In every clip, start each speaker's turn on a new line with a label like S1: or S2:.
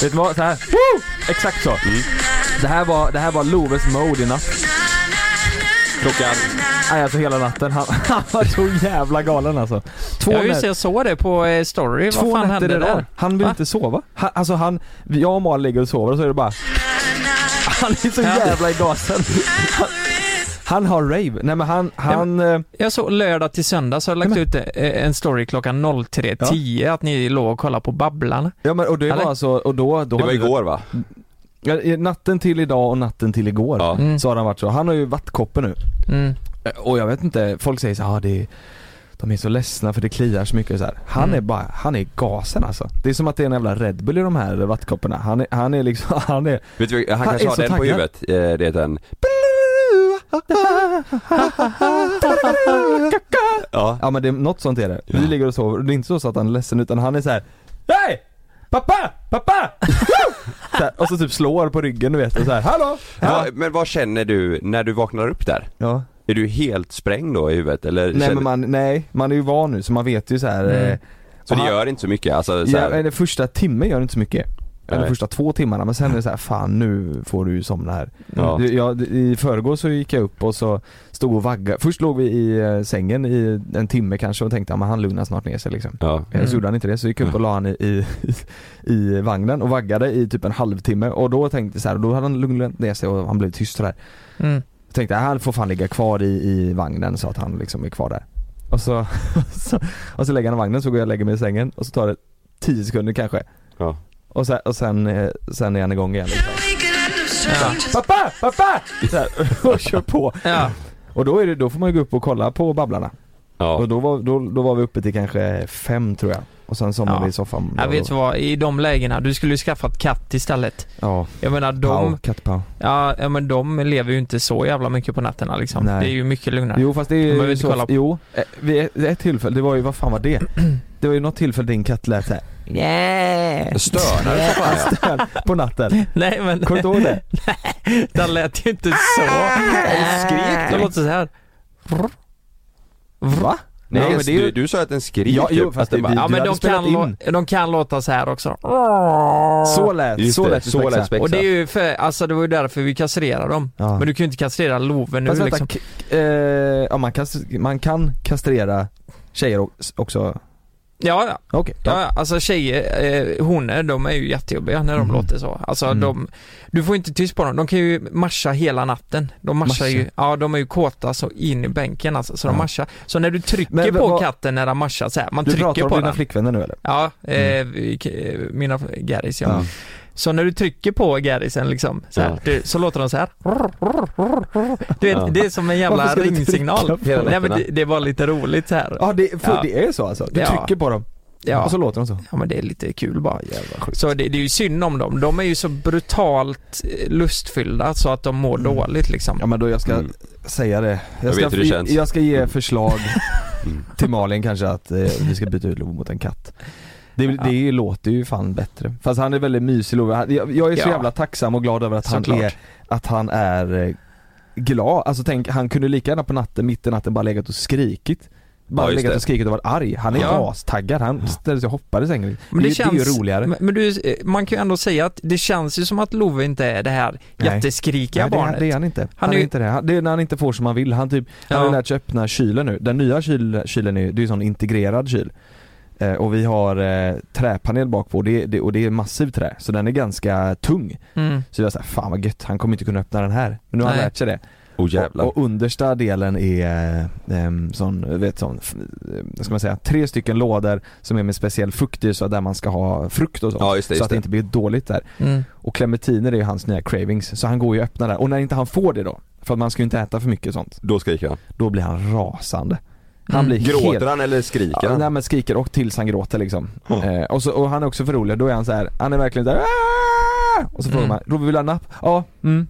S1: Vet du vad? Så här. Woo! Exakt så. Det här var, det här var Loves mode i natt.
S2: Klockan?
S1: Nej alltså hela natten. Han, han var så jävla galen alltså. Två,
S3: Ja just jag såg det på eh, story. Vad
S1: två
S3: fan
S1: nätter
S3: hände
S1: rad.
S3: där?
S1: Han vill
S3: Va?
S1: inte sova. Han, alltså han, jag och Malin ligger och sover och så är det bara Han är så
S3: Ja.
S1: jävla i gasen. Han, han har rave. Nej men han, han... eh,
S3: Jag såg lördag till söndag så har jag lagt ut eh, en story klockan 03.10 att ni låg och kollade på Babblarna.
S1: Ja men och det
S3: Eller?
S1: var alltså, och då, då
S2: Det var igår va?
S1: Ja, i natten till idag och natten till igår
S2: Ja.
S3: Mm.
S1: så har han varit så. Han har ju vattkoppor nu.
S3: Mm.
S1: Och jag vet inte, folk säger så här, ah, det är, de är så ledsna för det kliar så mycket så här. Han
S3: Mm.
S1: är bara, han är gasen alltså. Det är som att det är en jävla Red Bull i de härvattkopporna. Han är, han är liksom, han är
S2: Vet du, han
S1: Han
S2: kanske
S1: är
S2: har
S1: så
S2: den på
S1: taggad.
S2: huvudet, Eh, det är den Ja,
S1: Ja men det är något sånt är det. Vi
S2: Ja.
S1: ligger och sover och det är inte så att han är ledsen utan han är så här. Hej! Pappa! Pappa! Så här, och så typ slår på ryggen du vet och så här, hallå! Ja.
S2: Va, men vad känner du när du vaknar upp där?
S1: ja.
S2: Är du helt sprängd då i huvudet eller?
S1: Nej
S2: känner,
S1: men man, nej, man är ju van nu så man vet ju så här.
S3: Mm.
S1: eh,
S2: så det gör inte så mycket? Alltså, så
S1: Ja,
S2: här,
S1: men den första timmen gör det inte så mycket. Eller första två timmarna men sen är det så här, fan nu får du ju somna här.
S2: Ja.
S1: Jag, I förrgår så gick jag upp och så stod och vaggade. Först låg vi i eh, sängen i en timme kanske och tänkte att han lugnar snart ner sig liksom.
S2: ja.
S1: Mm. Så gjorde han inte det så gick jag upp och la han i, i, i vagnen och vaggade i typ en halvtimme och då tänkte jag så här, då hade han lugnat ner sig och han blev tyst sådär.
S3: Mm.
S1: Jag tänkte att han får fan ligga kvar i, i vagnen så att han liksom är kvar där. Och så, så, och så lägger han i vagnen så går jag och lägger mig i sängen och så tar det 10 sekunder kanske.
S2: Ja.
S1: Och sen, och sen, eh, sen är han igång igen liksom.
S3: Ja.
S1: Pappa! Pappa! Så här, och kör på.
S3: Ja.
S1: Och då, är det, då får man ju gå upp och kolla på Babblarna.
S2: Ja.
S1: Och då var, då, då var vi uppe till kanske fem tror jag. Och sen somnade
S3: Ja.
S1: vi i soffan.
S3: Jag vet
S1: och,
S3: vad, i de lägena, du skulle ju skaffat katt istället.
S1: Ja,
S3: Jag menar
S1: Pau,
S3: de,
S1: kattpau.
S3: ja, ja men de lever ju inte så jävla mycket på nätterna liksom.
S1: Nej.
S3: Det är ju mycket lugnare.
S1: Jo fast det är ju så,
S3: kolla på-
S1: jo, eh, vid ett tillfälle, det var ju, vad fan var det? Det var ju något tillfälle din katt lät såhär
S3: Yeah.
S2: Ja.
S1: stön på natten.
S3: Nej men,
S1: Kommer du inte ihåg det?
S3: den lät ju inte så. Den skrek, det låter så här.
S1: Va?
S2: Nej,
S1: men det är ju-
S2: du, du sa att den skriker
S1: Ja, jo,
S2: typ,
S1: fast
S2: att den
S1: det-
S2: bara,
S3: Ja men de kan,
S1: in.
S3: de kan låta så här också.
S1: Så lät,
S2: Just
S1: så
S2: det,
S1: lät
S2: så lät Spexa.
S3: Och det är ju för, alltså det var ju därför vi kastrerade dem.
S1: Ja.
S3: Men du kan ju inte kastrera loven nu
S1: Fast vänta,
S3: liksom.
S1: k- eh, ja man kan, man kan kastrera tjejer också?
S3: Ja, ja.
S1: Okej.
S3: Ja, ja, alltså tjejer, eh, honor, de är ju jättejobbiga när de
S1: Mhm.
S3: låter så. Alltså
S1: Mm.
S3: de, du får inte tyst på dem. De kan ju marscha hela natten. De marschar
S1: Marscha?
S3: ju, ja de är ju kåta så in i bänken alltså, så de
S1: Ja.
S3: marschar. Så när du trycker
S1: Men
S3: på
S1: vad-
S3: katten när den marschar så här, man
S1: Du
S3: trycker
S1: pratar om
S3: på
S1: dina
S3: den.
S1: flickvänner nu eller?
S3: Ja, eh,
S1: Mm.
S3: eh, mina Garris ja.
S1: Ja.
S3: Så när du trycker på Garrisen liksom, så, här,
S2: Ja.
S3: det, så låter de så här. Du vet,
S2: Ja.
S3: det är som en jävla
S1: du
S3: ringsignal. Nej men det, det var lite roligt så här.
S1: Ja det, för
S3: Ja.
S1: det är så alltså? Du
S3: Ja.
S1: trycker på dem
S3: Ja.
S1: och så låter de så?
S3: Ja men det är lite kul bara.
S1: Jävla sjukt.
S3: Så det, det är ju synd om dem. De är ju så brutalt eh, lustfyllda så att de mår
S1: Mm.
S3: dåligt liksom.
S1: Ja men då jag ska
S2: Mm.
S1: säga det. Jag,
S2: Jag
S1: ska,
S2: vet hur det känns.
S1: jag ska ge förslag
S2: Mm.
S1: till Malin kanske att eh, vi ska byta ut Love mot en katt. Det, det låter ju fan bättre. Fast han är väldigt mysig Love. Jag, jag är så
S3: Ja.
S1: jävla tacksam och glad över att han är, att han är eh, glad. Alltså tänk, han kunde lika gärna på natten, mitt i natten bara legat och skrikit. Bara
S2: Ja,
S1: legat
S2: det.
S1: och skrikit och varit arg. Han är
S3: Ja.
S1: astaggad. Han ställer sig och hoppar i sängen.
S3: Men
S1: det, det är ju roligare.
S3: Men, men du, eh, man kan ju ändå säga att det känns ju som att Love inte är det här
S1: Nej.
S3: jätteskrikiga
S1: Nej, det,
S3: barnet.
S1: det är han inte. Han,
S3: Han
S1: är
S3: ju-
S1: inte det. Han, det är när han inte får som han vill. Han typ, han har ju
S3: Ja.
S1: lärt sig öppna kylen nu. Den nya kyl, kylen är, det är ju sån integrerad kyl. Eh, och vi har eh, träpanel bak på det, det, och det är massivt trä. Så den är ganska tung.
S3: Mm.
S1: Så jag såhär, fan vad gött, han kommer inte kunna öppna den här. Men nu har han
S3: Nej.
S1: lärt sig det.
S2: Oh jävlar.
S1: Och, och understa delen är eh, sån, vet sån, eh, vad ska man säga, tre stycken lådor som är med speciell fukt i så där man ska ha frukt och sånt.
S2: Ja, just det,
S1: så
S2: just
S1: att det
S2: det.
S1: inte blir dåligt där.
S3: Mm.
S1: Och clementiner är ju hans nya cravings, så han går ju och öppnar där. Och när inte han får det då, för att man ska ju inte äta för mycket sånt,
S2: Då skriker han.
S1: då blir han rasande. Han
S3: Mm.
S1: blir
S2: Gråter
S1: helt...
S2: han eller skriker
S1: Ja,
S2: han?
S1: nej men skriker och tills han gråter liksom.
S2: Ja.
S1: Eh, och, så, och han är också för rolig, då är han så här, han är verkligen såhär Och så frågar
S3: Mm.
S1: man, Robert vill du ha napp? Ja, mm.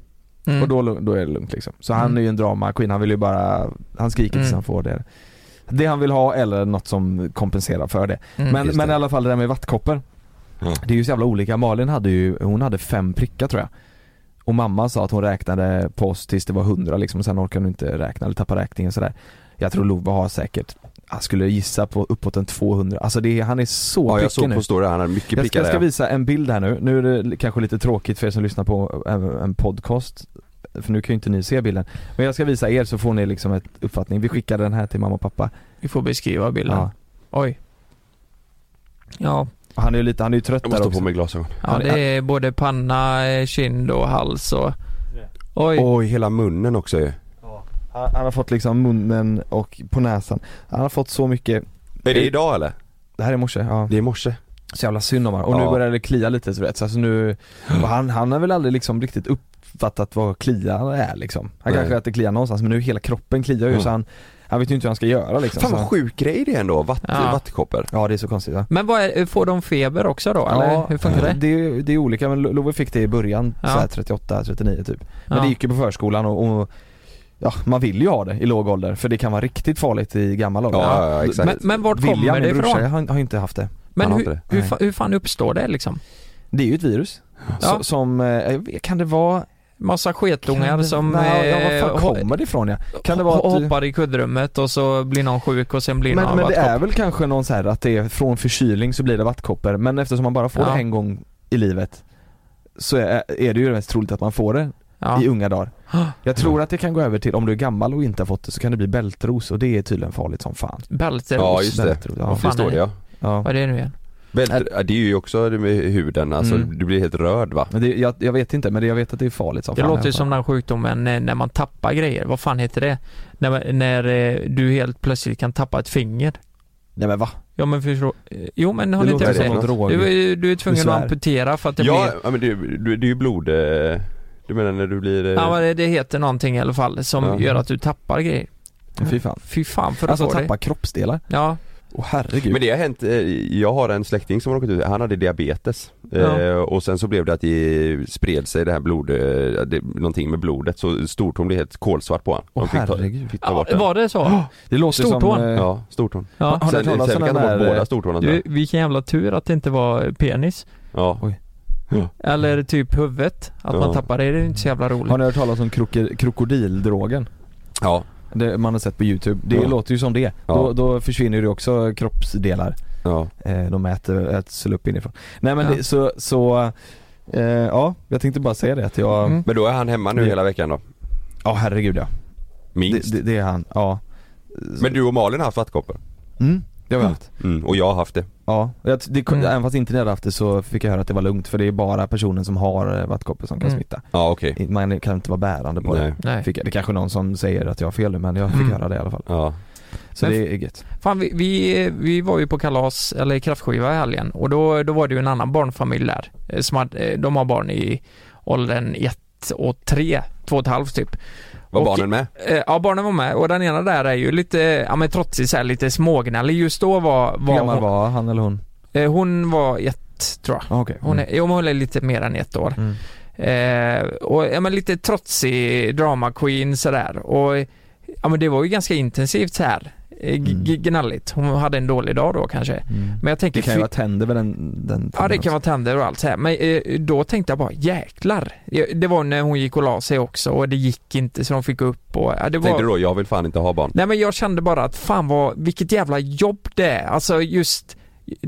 S3: Mm.
S1: Och då, då är det lugnt liksom. Så han
S3: Mm.
S1: är ju en drama queen, han vill ju bara, han skriker tills
S3: Mm.
S1: han får det. Det han vill ha eller något som kompenserar för det.
S3: Mm.
S1: Men,
S2: det.
S1: i alla fall det där med vattkoppor. Det är ju så jävla olika. Malin hade ju, hon hade fem prickar tror jag. Och mamma sa att hon räknade på oss tills det var hundra liksom, och sen orkade hon inte räkna eller tappa räkningen sådär. Jag tror Love har säkert jag skulle gissa på uppåt en 200, alltså det är, han är så
S2: Ja jag såg
S1: nu.
S2: på story, han hade mycket
S1: Jag ska, jag ska
S2: där.
S1: visa en bild här nu, nu är det kanske lite tråkigt för er som lyssnar på en, en podcast För nu kan ju inte ni se bilden Men jag ska visa er så får ni liksom ett uppfattning, vi skickar den här till mamma och pappa
S3: Vi får beskriva bilden.
S1: ja.
S3: Oj. Ja,
S1: Han är ju lite, han är ju trött
S2: Jag
S1: där
S2: måste
S1: också
S2: på mig glasögon.
S3: ja
S1: är-
S3: det är både panna, eh, kind och hals och... Oj.
S2: Oj, hela munnen också ju.
S1: Han, han har fått liksom munnen och på näsan Han har fått så mycket
S2: Är det idag eller?
S1: Det här är i morse, ja
S2: Det är i morse.
S1: Så jävla synd om honom. Och nu
S2: Ja.
S1: börjar det klia lite så vet så alltså nu, och han, han har väl aldrig liksom riktigt uppfattat vad klia är liksom. Han
S2: Nej.
S1: kanske att det kliar någonstans men nu hela kroppen kliar ju
S2: Ja.
S1: så han, han vet ju inte hur han ska göra liksom.
S2: Fan
S1: så,
S2: vad sjuk grej det är ändå, Vatt,
S3: Ja.
S2: vattkoppor.
S1: Ja det är så konstigt ja.
S3: Men vad är, får de feber också då eller hur funkar det?
S1: Det, är- det är olika men Lo- Love fick det i början,
S3: Ja.
S1: så här 38, 39 typ. Men
S3: Ja.
S1: det gick ju på förskolan och, och Ja, man vill ju ha det i låg ålder för det kan vara riktigt farligt i gammal ålder.
S2: Ja, ja, exakt.
S3: Men, men vart
S1: William,
S3: kommer det
S1: min brorsa,
S3: ifrån?
S1: har, har inte haft det.
S3: Men
S2: Han har
S3: hur,
S2: inte
S3: hur, fa- hur fan uppstår det liksom?
S1: Det är ju ett virus.
S3: Ja.
S1: Så, som, eh, jag kan det vara
S3: Massa sketungar
S1: det,
S3: som
S1: nej, ja,
S3: eh,
S1: var fan
S3: ho-
S1: kommer det ifrån ja? Kan det vara att,
S3: hoppar i kuddrummet och så blir någon sjuk och sen blir
S1: Men,
S3: någon
S1: men det
S3: vattkopp.
S1: är väl kanske någon så här att det är från förkylning så blir det vattkoppor men eftersom man bara får
S3: Ja.
S1: det en gång i livet så är, är det ju mest troligt att man får det
S3: ja.
S1: i unga dagar. Jag tror att det kan gå över till, om du är gammal och inte har fått det så kan det bli bältros och det är tydligen farligt som fan.
S3: Bälteros.
S2: Ja, just det.
S1: Bältros, ja.
S3: Vad fan
S2: det står
S3: är
S2: det ja.
S1: ja.
S3: Vad är det nu igen?
S2: Ja, det är ju också det med huden, alltså
S1: Mm.
S2: du blir helt röd va?
S1: Men det, jag, jag vet inte men det, jag vet att det är farligt som
S3: Det
S1: fan.
S3: låter ju som den sjukdomen när, när man tappar grejer. Vad fan heter det? När, när eh, du helt plötsligt kan tappa ett finger.
S1: Nej men va?
S3: Ja men förstå, eh, Jo men har
S1: Det
S3: ni inte det?
S1: drog.
S3: Du, du är tvungen att amputera för att det
S2: Ja,
S3: blir
S2: ja men det, du- det är ju blod, eh, du menar när du blir... eh,
S3: Ja men det, heter någonting i alla fall som
S2: Ja.
S3: gör att du tappar grejer.
S1: Fy fan.
S3: Fy fan för att
S1: Alltså tappa
S3: det.
S1: kroppsdelar.
S3: Ja,
S1: Åh herregud.
S2: Men det har hänt, eh, jag har en släkting som har råkat ut, han hade diabetes
S3: Ja.
S2: eh, och sen så blev det att det spred sig det här blod, eh, det, någonting med blodet så stortån blev helt kolsvart på honom.
S1: Åh
S2: De fick ta,
S1: herregud.
S2: fick ta
S3: ja
S2: bort den.
S3: var det så?
S1: Det låter
S3: Stortån?
S1: som... eh,
S2: Ja, stortån.
S3: Ja.
S1: Har
S2: Sen,
S1: hört talas
S2: sen
S1: den
S2: ta bort
S1: där,
S2: båda
S1: eh,
S2: stortårna
S3: Du, vilken jävla tur att det inte var penis.
S2: Ja.
S1: Oj.
S3: Eller typ huvudet. Att
S2: Ja.
S3: man tappar det, det är inte så jävla roligt.
S1: Har ni hört talas om kroko- krokodildrogen?
S2: Ja.
S1: Det man har sett på youtube. Det
S2: Ja.
S1: låter ju som det.
S2: Ja.
S1: Då, då försvinner det också kroppsdelar.
S2: Ja.
S1: Eh, de äter, äts upp inifrån. Nej men
S3: Ja.
S1: det, så, så eh, ja, jag tänkte bara säga det att jag,
S3: Mm.
S2: Men då är han hemma nu
S1: Mm.
S2: hela veckan då?
S1: ja herregud ja.
S2: Minst.
S1: Det, det, det är han, ja.
S2: Men du och Malin har haft vattkoppor?
S1: Mm, det har vi haft.
S2: Mm. Och jag har haft det.
S1: Ja, jag, det,
S3: Mm.
S1: även fast inte ni hade haft det så fick jag höra att det var lugnt för det är bara personen som har eh, vattkoppor som kan
S3: Mm.
S1: smitta.
S2: Ja okej.
S1: Man kan inte vara bärande på
S2: Nej.
S1: det.
S3: Nej.
S1: Fick. Det är kanske någon som säger att jag har fel nu men jag fick
S3: Mm.
S1: höra det i alla fall.
S2: Ja.
S1: Så
S3: Men-
S1: det är gött.
S3: Fan, vi, vi, vi var ju på kalas, eller kraftskiva i helgen och då, då var det ju en annan barnfamilj där. eh, Som hade, eh, de har barn i åldern 1 och 3, 2 och ett halvt typ.
S2: Var
S3: Och-
S2: barnen med?
S3: Eh, Ja, barnen var med och den ena där är ju lite, ja men trotsig så här, lite smågnällig. Just då var,
S1: Hur
S3: var
S1: gammal
S3: hon,
S1: var han eller hon?
S3: eh, hon var ett, tror jag.
S1: Ah, Okej.
S3: Hon är, jo, men hon är lite mer än ett år.
S1: Mm.
S3: Eh, och ja, men lite trotsig drama queen sådär. Och ja men det var ju ganska intensivt så här. Eh,
S1: Mm.
S3: gnälligt. Hon hade en dålig dag då kanske.
S1: Mm.
S3: Men jag tänker
S1: Det kan ju vara tänder med den, den
S3: Ja det kan vara tänder och allt så här. Men eh, då tänkte jag bara jäklar. Det var när hon gick och la sig också och det gick inte så de fick upp och ja, det var...
S2: Tänkte du då, jag vill fan inte ha barn?
S3: Nej men jag kände bara att fan vad, vilket jävla jobb det är. Alltså just,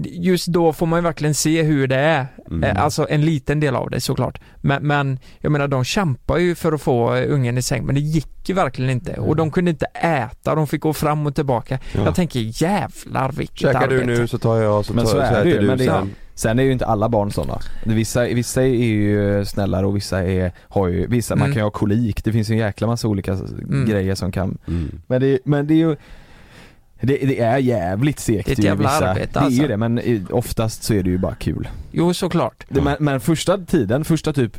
S3: just då får man ju verkligen se hur det är.
S2: Mm.
S3: Eh, Alltså en liten del av det såklart. Men, men jag menar de kämpar ju för att få eh, ungen i säng men det gick ju verkligen inte. Och de kunde inte äta, de fick gå fram och tillbaka.
S2: Ja.
S3: Jag tänker jävlar vilket
S2: Käkar
S3: arbete.
S2: du nu så tar jag så,
S1: Men
S2: tar,
S1: så
S2: så,
S1: är det
S2: äter
S1: ju,
S2: du
S1: men det-
S2: sen.
S1: Sen är ju inte alla barn sådana. Vissa, vissa är ju snällare och vissa är, har ju, vissa, man
S3: Mm.
S1: kan ju ha kolik, det finns ju en jäkla massa olika grejer som kan
S2: Mm.
S1: Men det, men det är ju det, det är jävligt segt
S3: Det är ett jävla
S1: vissa,
S3: arbete,
S1: Det är
S3: alltså.
S1: ju det men oftast så är det ju bara kul.
S3: Jo såklart.
S1: Det, men, men första tiden, första typ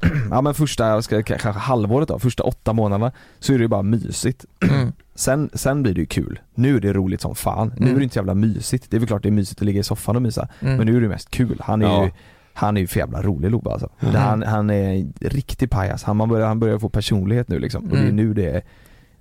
S1: Ja men första, ska, kanske halvåret då, första åtta månaderna så är det ju bara mysigt.
S3: Mm.
S1: Sen, sen blir det ju kul. Nu är det roligt som fan. Nu
S3: Mm.
S1: är det inte så jävla mysigt. Det är väl klart det är mysigt att ligga i soffan och mysa.
S3: Mm.
S1: Men nu är det mest kul. Han är
S2: Ja.
S1: ju han är ju för jävla rolig Lobbe alltså.
S3: Mm.
S1: Han, han är en riktig pajas. Han, man börjar, han börjar få personlighet nu liksom. Och det är
S3: Mm.
S1: nu det är,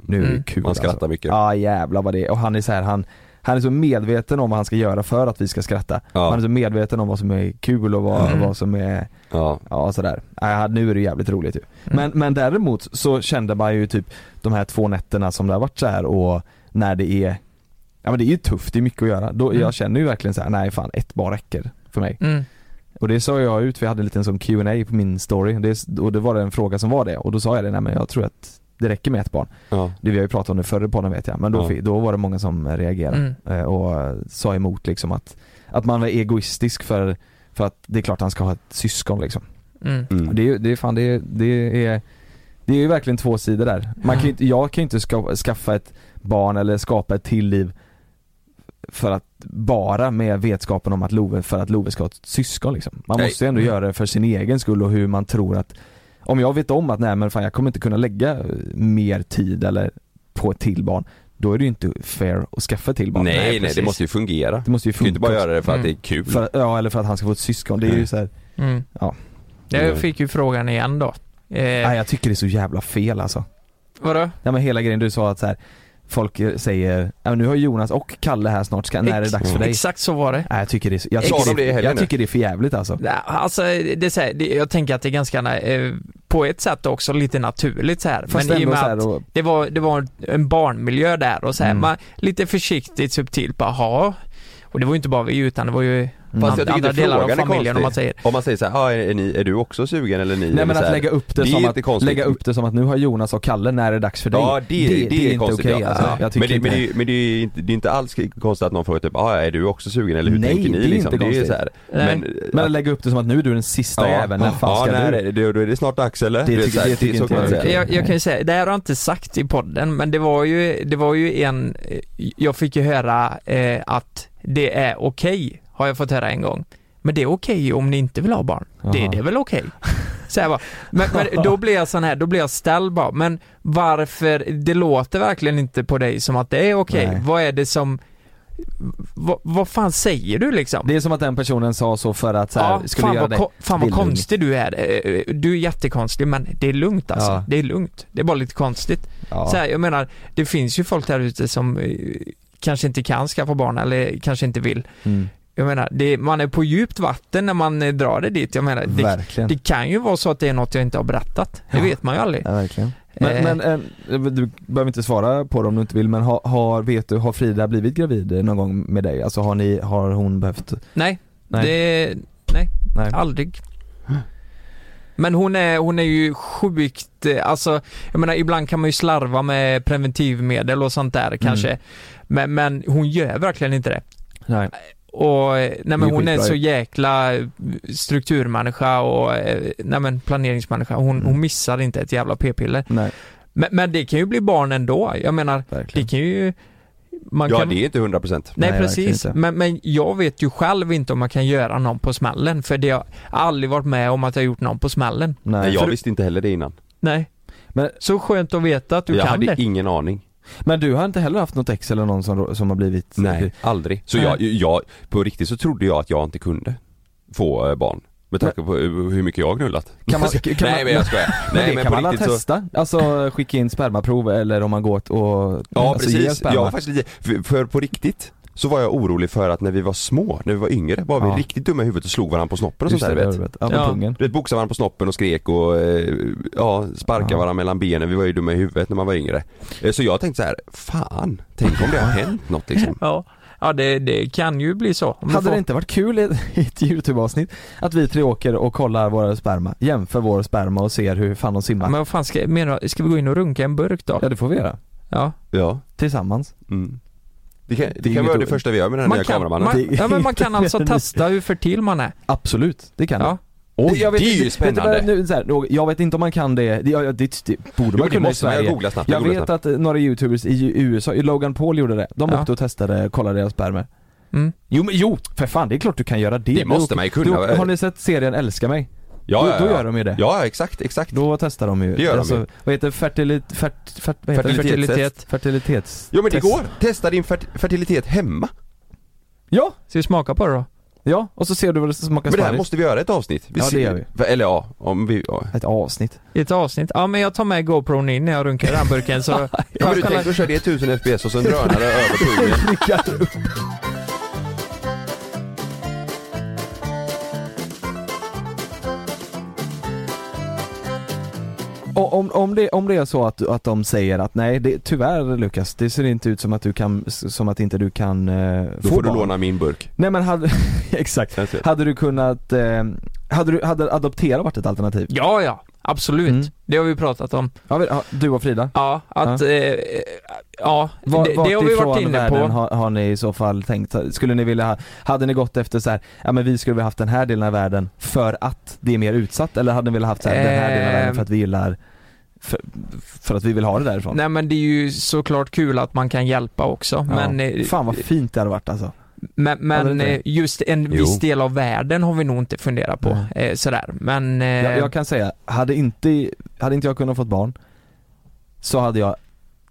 S1: nu är det
S3: Mm.
S1: kul
S2: Man skrattar
S1: alltså.
S2: mycket.
S1: Ja jävlar vad det är. Och han är så här, han, han är så medveten om vad han ska göra för att vi ska skratta.
S2: Ja.
S1: Han är så medveten om vad som är kul och vad,
S3: Mm.
S1: vad som är,
S2: Ja.
S1: ja sådär. Ja, nu är det jävligt roligt ju.
S3: Mm.
S1: Men, men däremot så kände man ju typ de här två nätterna som det har varit så här och när det är Ja men det är ju tufft, det är mycket att göra. Då,
S3: Mm.
S1: Jag känner ju verkligen så här: nej fan ett barn räcker för mig.
S3: Mm.
S1: Och det sa jag ut, för jag hade en liten sån Q&A på min story det, och det var det en fråga som var det och då sa jag det, nej men jag tror att det räcker med ett barn.
S4: Ja.
S1: Det vi har ju pratat om det förr i podden vet jag, men då,
S4: Ja.
S1: då var det många som reagerade
S3: Mm.
S1: eh, och sa emot liksom att, att man var egoistisk för, för att det är klart han ska ha ett syskon liksom.
S3: Mm.
S4: Mm.
S1: Det är ju, det är fan, det är, det är det är ju verkligen två sidor där. Man kan ju inte, jag kan ju inte ska, skaffa ett barn eller skapa ett till liv för att bara med vetskapen om att Love, för att Love ska ha ett syskon liksom. Man
S4: Nej.
S1: måste ju ändå
S3: Mm.
S1: göra det för sin egen skull och hur man tror att om jag vet om att nej men fan jag kommer inte kunna lägga eh, mer tid eller på ett till barn då är det ju inte fair att skaffa till barn.
S4: Nej, nej,
S3: precis.
S4: det måste ju fungera.
S1: Det måste ju
S4: Du kan inte
S1: funka
S4: bara göra det för att
S3: Mm.
S4: det är kul.
S1: för, Ja eller för att han ska få ett syskon, det är ju
S4: Nej.
S1: så här,
S3: Mm.
S1: Ja.
S3: Jag fick ju frågan igen då. Eh,
S1: nej jag tycker det är så jävla fel alltså.
S3: vadå?
S1: Nej men hela grejen du sa att så här, folk säger, ja, nu har Jonas och Kalle här snart, ska, när är det dags för dig?
S3: Exakt så var det.
S1: Nej jag tycker det jag tycker
S4: de det
S1: jag tycker det är för jävligt alltså.
S3: Alltså, det är så här, det, jag tänker att det är ganska, eh, på ett sätt också lite naturligt så här.
S1: Fast
S3: Men i och med att
S1: och,
S3: det var, det var en barnmiljö där och så här,
S1: Mm.
S3: man, lite försiktigt subtilt bara, ha. Och det var ju inte bara vi utan det var ju
S1: Mm.
S4: Fast jag tycker
S3: andra
S4: inte
S3: delar av
S4: frågan är
S3: familjen om man
S4: konstig.
S3: säger.
S4: Om man säger så här, ah, är, ni, är du också sugen eller ni?
S1: Nej men att
S4: här.
S1: lägga upp det,
S4: Det är
S1: som att,
S4: konstigt.
S1: lägga upp det som att nu har Jonas och Kalle, när är det dags för dig?
S4: Ja det, det,
S1: det är
S4: är konstigt
S1: inte okej
S4: ja.
S1: alltså.
S4: Ja.
S1: Jag tycker
S4: men, det, men, det, men det är inte, det är inte alls konstigt att någon frågar typ, ah, är du också sugen eller hur
S1: Nej,
S4: tänker ni
S1: det är
S4: liksom?
S1: inte
S4: det är
S1: konstigt.
S4: så här.
S3: Nej.
S4: Men,
S1: Men att lägga upp det som att nu är du den sista jäveln, när fan
S4: ja,
S1: ska
S4: när
S1: du?
S4: är det, då är det snart dags eller?
S1: Det tycker- det inte jag.
S3: Jag, jag kan ju säga, det här har jag inte sagt i podden, men det var ju, det var ju en, jag fick ju höra eh, att det är okej, har jag fått höra en gång. Men det är okej om ni inte vill ha barn. Det,
S1: Jaha.
S3: det är väl okej? Så här bara. Men, men då blir jag sån här, då blir jag ställd bara, men varför, det låter verkligen inte på dig som att det är okej.
S1: Nej.
S3: Vad är det som, vad, vad fan säger du liksom?
S1: Det är som att den personen sa så för att så här,
S3: Ja,
S1: skulle
S3: fan
S1: göra
S3: vad,
S1: dig
S3: fan vad konstig du är. Eh, Du är jättekonstig men det är lugnt alltså.
S1: Ja.
S3: Det är lugnt. Det är bara lite konstigt.
S1: ja.
S3: Så här, jag menar, det finns ju folk där ute som eh, kanske inte kan skaffa barn eller kanske inte vill.
S1: mm.
S3: Jag menar, det, man är på djupt vatten när man eh, drar det dit. Jag menar, det, det kan ju vara så att det är något jag inte har berättat. Det
S1: Ja.
S3: vet man ju aldrig.
S1: Ja, verkligen. Men,
S3: Eh.
S1: men eh, du behöver inte svara på det om du inte vill, men har, har, vet du, har Frida blivit gravid någon gång med dig? Alltså har ni, har hon behövt?
S3: Nej,
S1: Nej.
S3: det, nej,
S1: Nej.
S3: aldrig. Men hon är, hon är ju sjukt, alltså, jag menar ibland kan man ju slarva med preventivmedel och sånt där kanske.
S1: Mm.
S3: Men, men hon gör verkligen inte det.
S1: Nej.
S3: Och eh, nej men
S1: är
S3: hon är så jäkla eh, strukturmänniska och eh, nej men planeringsmänniska. Hon,
S1: Mm.
S3: hon missar inte ett jävla p-piller.
S1: Nej,
S3: Men, men det kan ju bli barn ändå. Jag menar, det
S1: verkligen.
S3: kan ju... Man
S4: Ja
S3: kan,
S4: det är inte 100%
S3: Nej,
S1: Nej,
S3: precis, men, men jag vet ju själv inte om man kan göra någon på smällen för det har jag aldrig varit med om att jag gjort någon på smällen.
S1: Nej.
S4: Nej, jag
S3: För-
S4: visste inte heller det innan.
S3: Nej.
S1: Men-
S3: Så skönt att veta att du
S4: jag
S3: kan
S4: hade
S3: det.
S4: ingen aning.
S1: Men du har inte heller haft något ex eller någon som, som har blivit
S4: Nej, aldrig. Så
S3: Nej.
S4: jag, jag, på riktigt så trodde jag att jag inte kunde få eh, barn. Med tanke på hur mycket jag har knullat.
S1: Kan man- kan
S4: Nej men jag skojar.
S1: Men
S4: Nej
S1: det
S4: men
S1: kan man
S4: så
S1: testa? Alltså skicka in spermaprov eller om man går och
S4: Ja
S1: alltså,
S4: precis,
S1: sperma?
S4: jag var faktiskt lite, för, för på riktigt så var jag orolig för att när vi var små, när vi var yngre, var vi
S1: Ja.
S4: riktigt dumma i huvudet och slog varandra på snoppen och
S1: Just
S4: sånt där
S1: det
S4: vet.
S1: Ja, på
S3: Ja.
S1: pungen.
S4: Du vet boxade varandra på snoppen och skrek och eh, ja, sparkade
S1: Ja.
S4: varandra mellan benen, vi var ju dumma i huvudet när man var yngre. Eh, Så jag tänkte så här, fan, tänk om det har hänt något liksom.
S3: Ja, ja det, det kan ju bli så.
S1: Hade
S3: får-
S1: det inte varit kul i ett, i ett YouTube-avsnitt att vi tre åker och kollar våra sperma, jämför vår sperma och ser hur fan de simmar?
S3: Men vad fan ska, menar, ska vi gå in och runka en burk då?
S1: Ja det får vi göra.
S3: Ja.
S4: Ja.
S1: Tillsammans.
S4: Mm. Det kan,
S1: Det
S4: det kan vara det första vi gör med den här nya
S3: kan,
S4: kameramannen.
S3: man, ja, men man kan alltså testa hur fertil man är.
S1: Absolut, det kan
S3: Ja.
S1: du.
S4: Oj,
S1: Jag vet
S4: det är ju
S1: inte- vet du
S4: spännande.
S1: nu, så här, jag vet inte om man kan det, det, det, det, det borde
S4: Jo,
S1: man
S4: det
S1: kunna i
S4: man, jag
S1: Sverige.
S4: googlar snabbt.
S1: Jag
S4: googlar
S1: vet
S4: snabbt.
S1: att några youtubers i USA, Logan Paul gjorde det. De
S3: Ja.
S1: åkte och testade, kollade deras spermor.
S3: Mm.
S1: Jo men jo, för fan det är klart du kan göra det.
S4: Det måste
S1: Då-
S4: man ju kunna.
S1: Då, har ni sett serien Älska mig?
S4: Ja,
S1: då,
S4: ja, ja.
S1: då gör de ju det.
S4: Ja, exakt, exakt.
S1: Då testar de ju.
S4: Det gör de
S1: alltså,
S4: ju.
S1: Vad heter fertilit, fert, fert, vad heter det?
S4: Fertilitetstest.
S3: Fertilitet.
S1: Fertilitets...
S4: Jo men det
S1: test.
S4: går. Testa din fert- fertilitet hemma.
S1: Ja,
S3: Ska vi smaka på det då?
S1: ja, och så ser du vad det smakar
S4: Men det här måste vi göra ett avsnitt. Vi
S1: Ja, det
S4: ser-
S1: gör vi.
S4: Eller ja, om vi... Ja.
S1: Ett avsnitt.
S3: Ett avsnitt? Ja men jag tar med GoPron in när jag runkar i den burken så...
S4: Ja, men du tänker att köra det i 1000 fps och så en drönare över pungen.
S1: om, om, det, om det är så att, att de säger att nej, det, tyvärr Lukas, det ser inte ut som att du kan, som att inte du kan eh,
S2: Då
S1: få
S2: får du
S1: barn.
S2: låna min burk.
S1: Nej men hade, exakt, hade du kunnat, eh, hade, du, hade adoptera varit ett alternativ?
S3: Ja, ja, absolut.
S1: Mm.
S3: Det har vi pratat om.
S1: Ja, du och Frida?
S3: Ja, att, ja, eh, ja
S1: Var,
S3: det, det har vi varit inne på.
S1: har, har ni i så fall tänkt? Skulle ni vilja ha, hade ni gått efter så här, ja men vi skulle vilja haft den här delen av världen för att det är mer utsatt eller hade ni velat haft så här, den här delen av världen för att vi gillar, för, för att vi vill ha det därifrån?
S3: Nej men det är ju såklart kul att man kan hjälpa också,
S1: Ja.
S3: men, eh,
S1: Fan vad fint det hade varit alltså.
S3: Men, men eh, just en
S2: Jo.
S3: viss del av världen har vi nog inte funderat på, eh, sådär. Men, eh,
S1: Jag, jag kan säga, hade inte, hade inte jag kunnat fått barn så hade jag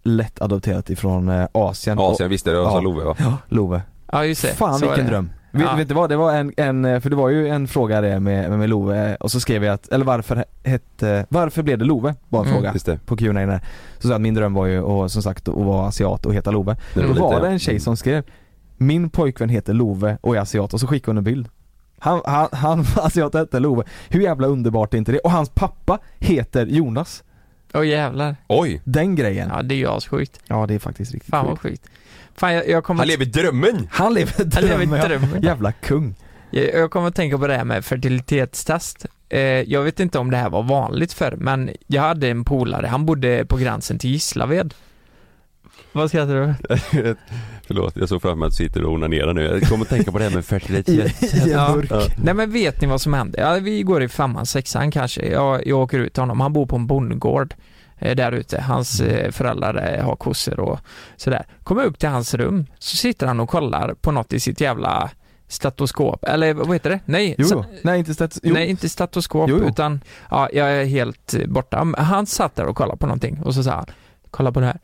S1: lätt adopterat ifrån eh, Asien.
S2: Asien visste det, och
S1: Ja.
S2: sa Love va?
S1: Och, ja, Love.
S3: ja just det.
S1: Fan
S3: så är
S1: vilken dröm.
S3: Ja.
S1: vet du vad, det var en, en, för det var ju en fråga det med, med Love och så skrev jag att, eller varför hette, varför blev det Love? Var en
S3: Mm.
S1: fråga
S2: Just det.
S1: på Q&A där. Så sa att min dröm var ju och, som sagt att vara asiat och heta Love. Då
S2: var
S1: det
S2: ja.
S1: en tjej som skrev Min pojkvän heter Love och är asiat och så skickade hon en bild. Han, han, han asiat hette Love. Hur jävla underbart är inte det? Och hans pappa heter Jonas.
S3: Åh jävlar.
S2: Oj!
S1: Den grejen.
S3: Ja det är ju assjukt.
S1: Ja det är faktiskt riktigt
S3: Fan vad
S1: sjukt.
S3: sjukt. Fan jag, jag kommer
S2: Han lever drömmen!
S1: Han lever
S3: Han lever
S1: drömmen. ja.
S3: drömmen.
S1: Jävla kung.
S3: Jag, jag kommer att tänka på det här med fertilitetstest. Eh, jag vet inte om det här var vanligt förr, men jag hade en polare, han bodde på gränsen till Gislaved. Vad skrattar du?
S2: Förlåt, jag såg framför mig att du sitter och onanerar nu. Jag kommer att tänka på det här med fertilitet.
S3: Ja.
S2: Ja.
S3: Nej men vet ni vad som hände? Ja, vi går i femman, sexan kanske. Jag, jag åker ut till honom. Han bor på en bondgård eh, där ute. Hans eh, föräldrar eh, har kossor och sådär. Kommer upp till hans rum, så sitter han och kollar på något i sitt jävla stetoskop. Eller vad heter det? Nej,
S1: Jo. Nej inte. Jo.
S3: Nej, inte stetoskop,
S1: Jo,
S3: utan ja, jag är helt borta. Han satt där och kollade på någonting och så sa han, kolla på det här.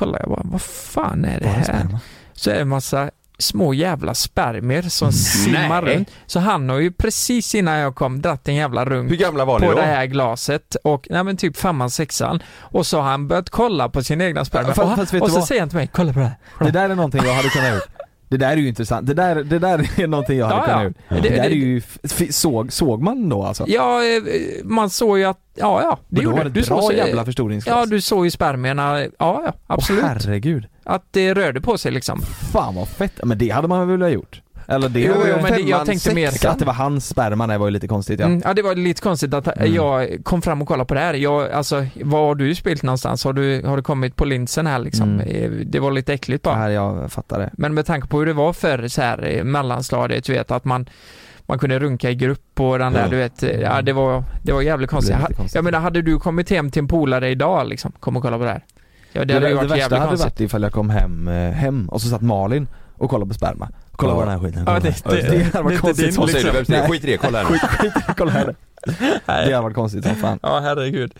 S3: Va? Kolla, jag bara, vad fan är det
S1: Bara
S3: här?
S1: sperma.
S3: Så är det en massa små jävla spermier som simmar
S2: Nej.
S3: runt. Så han har ju precis innan jag kom dratt en jävla
S2: Hur
S3: runk
S2: gamla var ni
S3: på
S2: då?
S3: det här glaset och, nej men typ femman, sexan. Och så har han börjat kolla på sina egna spermier.
S1: Fast-
S3: och
S1: fast vet
S3: och så
S1: vad?
S3: säger han till mig, kolla på det här.
S1: Det där är någonting jag hade kunnat gjort. Det där är ju intressant. Det där, det där är någonting jag hade
S3: Ja,
S1: kunnat
S3: ja.
S1: gjort.
S3: Det-
S1: Det, där är ju, såg, såg man då alltså?
S3: Ja, eh, man såg ju att, ja ja, det
S1: Men då
S3: gjorde
S1: var det
S3: du.
S1: bra
S3: såg,
S1: jävla förstoringsglas.
S3: Ja, du såg ju spermierna, ja ja, absolut.
S1: Åh, herregud.
S3: att det rörde på sig liksom.
S1: Fan vad fett. Men det hade man väl velat gjort? Eller det
S3: Jo, jo, men det, jag tänkte mer.
S1: Att det var hans sperma, det var ju lite konstigt ja.
S3: Mm, ja det var lite konstigt att
S1: Mm.
S3: jag kom fram och kollade på det här. Jag, alltså, var har du spelat någonstans? Har du, har du kommit på linsen här liksom?
S1: Mm.
S3: Eh, Det var lite äckligt bara.
S1: Nej, jag fattar det.
S3: Men med tanke på hur det var för så här eh, mellanstadiet, du vet att man man kunde runka i grupp och den där,
S2: Ja.
S3: du vet, eh, ja det var, det var jävligt konstigt.
S1: Det konstigt.
S3: Jag menar, hade du kommit hem till en polare idag liksom, kom och kolla på det här? Ja det,
S1: Det,
S3: hade
S1: det,
S3: ju varit
S1: värsta hade
S3: konstigt.
S1: varit ifall jag kom hem, hem och så satt Malin och kollade på sperma. Kolla
S2: Ja.
S1: på den här skiten.
S3: Ja,
S1: kolla
S3: det- det-
S1: det hade varit konstigt som
S2: säger
S1: Nej.
S2: skit i det? Kolla här.
S1: Skit, skit, kolla här. Det hade varit konstigt som fan.
S3: Ja herregud.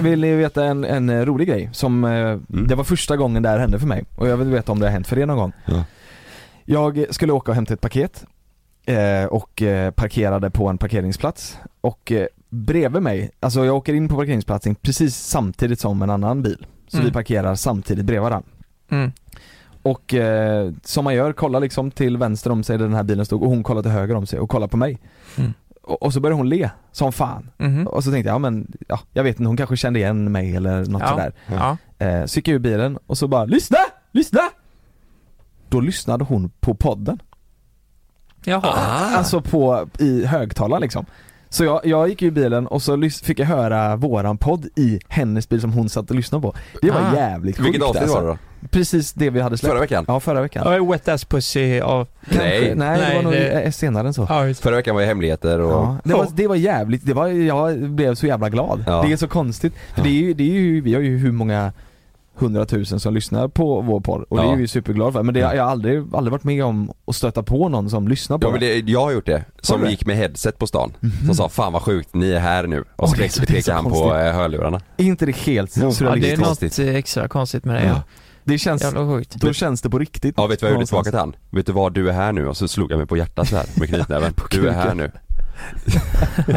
S1: Vill ni veta en, en eh, rolig grej som, eh, det var första gången det här hände för mig och jag vill veta om det har hänt för er någon gång.
S2: Ja.
S1: Jag skulle åka och hämta ett paket eh, och parkerade på en parkeringsplats och eh, bredvid mig, alltså jag åker in på parkeringsplatsen precis samtidigt som en annan bil. Så
S3: Mm.
S1: vi parkerar samtidigt bredvid varandra.
S3: Mm.
S1: Och eh, som man gör, kollar liksom till vänster om sig där den här bilen stod och hon kollar till höger om sig och kollar på mig.
S3: Mm.
S1: Och, och så börjar hon le som fan.
S3: Mhm.
S1: Och så tänkte jag, ja men, ja, jag vet inte, hon kanske kände igen mig eller något
S3: Ja.
S1: sådär.
S3: Ja.
S1: Eh, så gick jag ur bilen och så bara, lyssna! Lyssna! Då lyssnade hon på podden.
S3: Jaha.
S1: Alltså på, i högtalaren liksom. Så jag, jag gick ur bilen och så fick jag höra våran podd i hennes bil som hon satt och lyssnade på. Det var
S3: Ah.
S1: jävligt sjukt
S2: Vilket avsnitt
S1: alltså.
S2: var det då?
S1: Precis det vi hade släppt.
S2: Förra veckan?
S1: Ja, förra veckan.
S3: Ja, Wet Ass Pussy av...
S1: Kanske,
S2: Nej.
S1: nej, det var nog
S3: det-
S1: senare än så.
S3: Ja.
S2: Förra veckan var ju hemligheter och...
S1: Ja, det, var, det var jävligt, det var, jag blev så jävla glad.
S2: Ja.
S1: Det är så konstigt. För det är ju, det är ju, vi har ju hur många hundratusen som lyssnar på vår podd och det
S2: Ja.
S1: är vi superglada för. Men det, jag har aldrig, aldrig varit med om att stöta på någon som lyssnar på
S2: Ja men det, jag har gjort det, som
S1: det?
S2: gick med headset på stan. Som sa 'Fan vad sjukt, ni är här nu' och så
S1: det
S2: pekade
S1: det
S2: han på
S1: konstigt.
S2: eh, hörlurarna.
S1: Är inte det helt
S2: Jo.
S3: Ja, det är
S1: surrealistiskt?
S3: något
S2: konstigt.
S3: eh, extra konstigt med det. Ja.
S1: Det känns, då känns det på riktigt.
S2: Ja vet du vad jag gjorde tillbaka till han? Vet du vad, du är här nu och så slog jag mig på hjärtat så här med knytnäven.
S1: På
S2: du är här nu.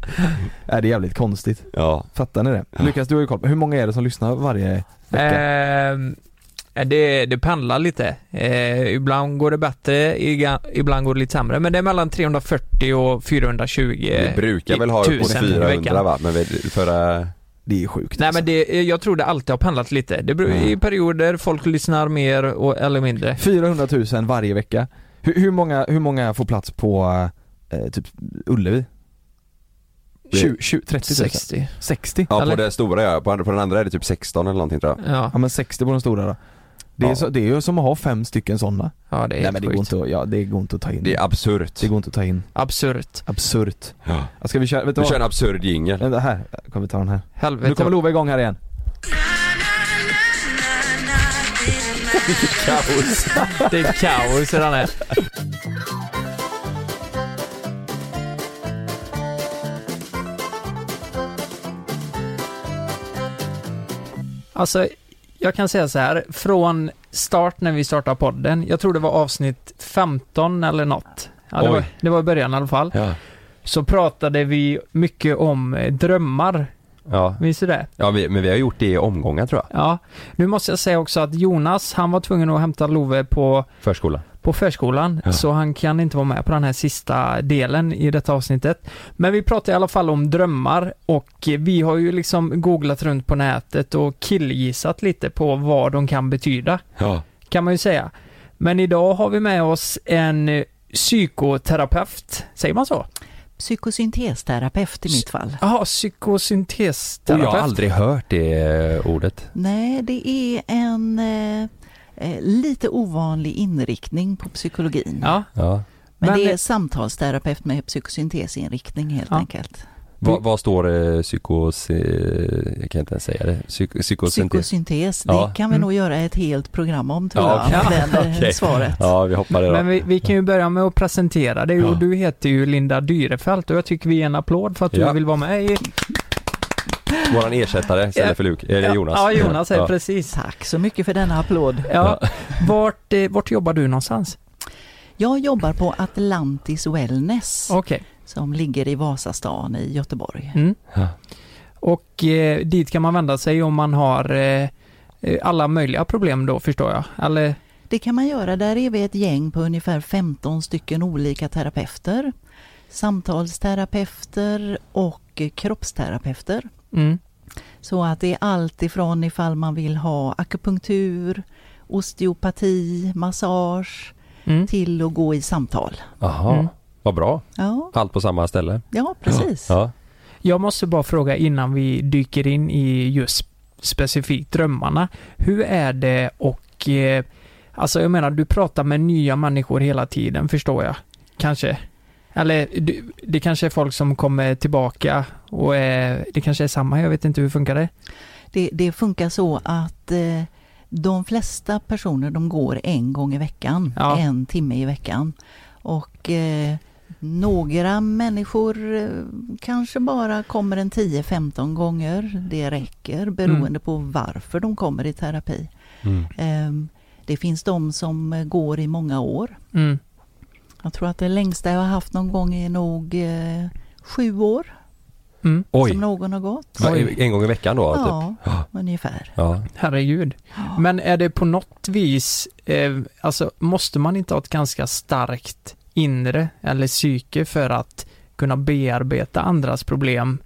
S1: Nej, det är jävligt konstigt.
S2: Ja.
S1: Fattar ni det?
S2: Ja.
S1: Lukas, du har ju koll på, hur många är det som lyssnar varje vecka?
S3: Ehm, Eh, Det, det pendlar lite. Eh, ibland går det bättre, ibland går det lite sämre. Men det är mellan 340 och 420
S2: Vi brukar väl ha
S3: tusen i
S2: 400
S3: veckan.
S2: va? Men förra...
S1: Det är sjukt
S3: Nej
S1: alltså.
S3: men det, jag tror det alltid har pendlat lite. Det beror,
S2: Mm.
S3: I perioder folk lyssnar mer och, eller mindre.
S1: 400 000 varje vecka. Hur, hur, många, hur många får plats på eh, typ Ullevi?
S2: Det-
S1: 20, 20, 30 000?
S3: 60.
S1: 60?
S2: Ja
S3: Eller?
S2: på det stora ja, på, på den andra är det typ 16 eller någonting tror jag.
S3: Ja,
S1: Ja men 60 på de stora då. Det är,
S2: Ja.
S1: så, det är ju som att ha fem stycken sådana.
S3: ja det är
S1: Nej men det går, inte, att- ja, det går inte att ta in.
S2: Det är absurt.
S1: det går inte att ta in.
S3: Absurt.
S1: Absurt.
S2: Ja.
S1: Ska vi köra, vet du
S2: Vi kör en absurd jingel.
S1: Vänta här, kan vi ta den här.
S3: Helvete.
S1: Nu kommer Love igång här igen.
S2: Kaos.
S3: Det är kaos i den här. Alltså, jag kan säga så här, från start när vi startade podden, jag tror det var avsnitt 15 eller något. Ja, det, var, det var i början i alla fall.
S2: Ja.
S3: Så pratade vi mycket om eh, drömmar,
S2: Ja,
S3: visst du det?
S2: ja vi, men vi har gjort det i omgångar tror jag.
S3: Ja. Nu måste jag säga också att Jonas, han var tvungen att hämta Love på
S2: Förskolan.
S3: På förskolan,
S2: Ja.
S3: så han kan inte vara med på den här sista delen i detta avsnittet. Men vi pratar i alla fall om drömmar och vi har ju liksom googlat runt på nätet och killgissat lite på vad de kan betyda,
S2: Ja.
S3: kan man ju säga. Men idag har vi med oss en psykoterapeut, säger man så?
S5: Psykosyntesterapeut i mitt fall.
S2: Och
S3: psykosyntesterapeut.
S2: jag har aldrig hört det eh, ordet.
S5: Nej, det är en eh, lite ovanlig inriktning på psykologin.
S3: Ja,
S2: Ja.
S5: Men,
S3: men-
S5: det är samtalsterapeut med psykosyntesinriktning helt
S3: Ja.
S5: enkelt.
S2: Va, vad står eh, psykos... Eh, jag kan inte ens säga det. Psyk, psykosyntes.
S5: Psykosyntes, det
S2: Ja.
S5: kan vi
S3: Mm.
S5: nog göra ett helt program om tror
S2: Ja,
S5: jag, med den eh,
S2: Okej.
S5: svaret.
S2: Ja, vi hoppar det då.
S3: men vi, vi kan ju börja med att presentera dig och
S2: Ja.
S3: du heter ju Linda Dyrefelt och jag tycker vi ger en applåd för att du vill vara med i
S2: Våran ersättare istället för Luke, eller Jonas.
S3: Ja, Jonas är
S2: Ja.
S3: precis.
S5: Tack så mycket för denna applåd.
S3: Ja. Vart, eh, vart jobbar du någonstans?
S5: Jag jobbar på Atlantis Wellness
S3: Okej.
S5: som ligger i Vasastan i Göteborg.
S3: Mm.
S2: Ja.
S3: Och eh, dit kan man vända sig om man har eh, eh, alla möjliga problem då förstår jag. Eller,
S5: Det kan man göra. Där är vi ett gäng på ungefär 15 stycken olika terapeuter. Samtalsterapeuter och kroppsterapeuter.
S3: Mm.
S5: Så att det är allt ifrån ifall man vill ha akupunktur, osteopati, massage
S3: Mm.
S5: till att gå i samtal.
S2: Jaha,
S3: Mm.
S2: vad bra.
S5: Ja,
S2: Allt på samma ställe.
S5: ja precis.
S2: Ja.
S3: Jag måste bara fråga innan vi dyker in i just specifikt drömmarna. Hur är det och eh, Alltså jag menar, du pratar med nya människor hela tiden förstår jag. Kanske. Eller det kanske är folk som kommer tillbaka och är, det kanske är samma, jag vet inte hur funkar det?
S5: Det, det funkar så att eh, de flesta personer de går en gång i veckan,
S3: Ja.
S5: en timme i veckan. Och eh, några människor eh, kanske bara kommer en 10-15 gånger. Det räcker beroende
S3: Mm.
S5: på varför de kommer i terapi.
S2: Mm.
S5: Ehm, det finns de som eh, går i många år.
S3: Mm.
S5: Jag tror att det längsta jag har haft någon gång är nog eh, sju år
S3: Mm.
S2: Oj,
S5: som någon har gått.
S2: Va, en gång i veckan då? Typ.
S5: Ja,
S2: Ja.
S5: ungefär.
S2: Ja.
S3: Herregud. Men är det på något vis, eh, alltså måste man inte ha ett ganska starkt inre eller psyke för att kunna bearbeta andras problem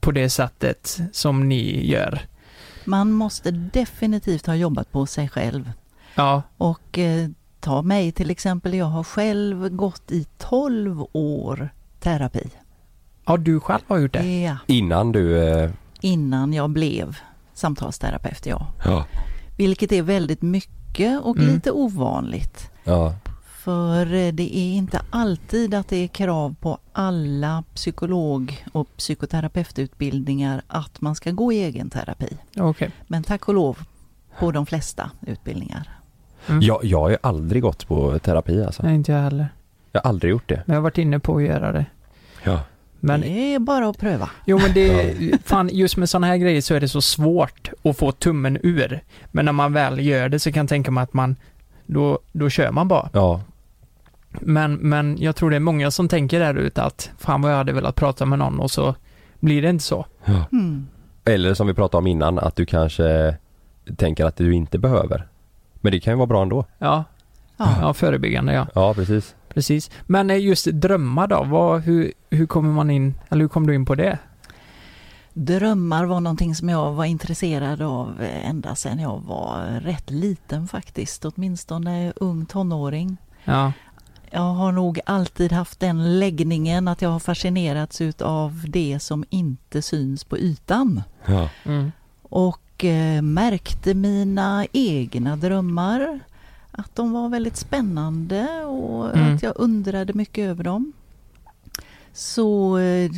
S3: på det sättet som ni gör?
S5: Man måste definitivt ha jobbat på sig själv.
S3: Ja,
S5: Och eh, ta mig till exempel, jag har själv gått i 12 år terapi.
S3: ja du själv har gjort det?
S5: Ja,
S2: Innan du... Eh,
S5: innan jag blev samtalsterapeut, ja.
S2: ja.
S5: Vilket är väldigt mycket och
S3: Mm.
S5: lite ovanligt.
S2: Ja.
S5: För eh, det är inte alltid att det är krav på alla psykolog och psykoterapeututbildningar att man ska gå i egen terapi.
S3: Okej.
S5: Men tack och lov på de flesta utbildningar.
S3: Mm.
S2: Jag, jag har ju aldrig gått på terapi alltså.
S3: Nej, inte jag heller.
S2: Jag har aldrig gjort det.
S3: Men jag har varit inne på att göra det.
S2: Ja.
S3: Men,
S5: Det är bara att pröva.
S3: jo men det, fan just med sådana här grejer så är det så svårt att få tummen ur. Men när man väl gör det så kan jag tänka mig att man, då, då kör man bara.
S2: Ja.
S3: Men, men jag tror det är många som tänker där ute att fan vad jag hade velat prata med någon och så blir det inte så.
S5: Mm.
S2: Eller som vi pratade om innan, att du kanske tänker att du inte behöver.
S4: Men det kan ju vara bra ändå.
S3: Ja,
S5: Ja.
S3: ja förebyggande ja.
S4: Ja, precis.
S3: Precis. Men eh, just drömmar då, vad, hur, hur kommer man in, eller hur kom du in på det?
S5: Drömmar var någonting som jag var intresserad av eh, ända sedan jag var rätt liten faktiskt, åtminstone ung tonåring.
S3: Ja,
S5: Jag har nog alltid haft den läggningen att jag har fascinerats utav det som inte syns på ytan.
S4: Ja.
S3: mm.
S5: Och eh, märkte mina egna drömmar, att de var väldigt spännande och
S3: Mm.
S5: att jag undrade mycket över dem. Så eh,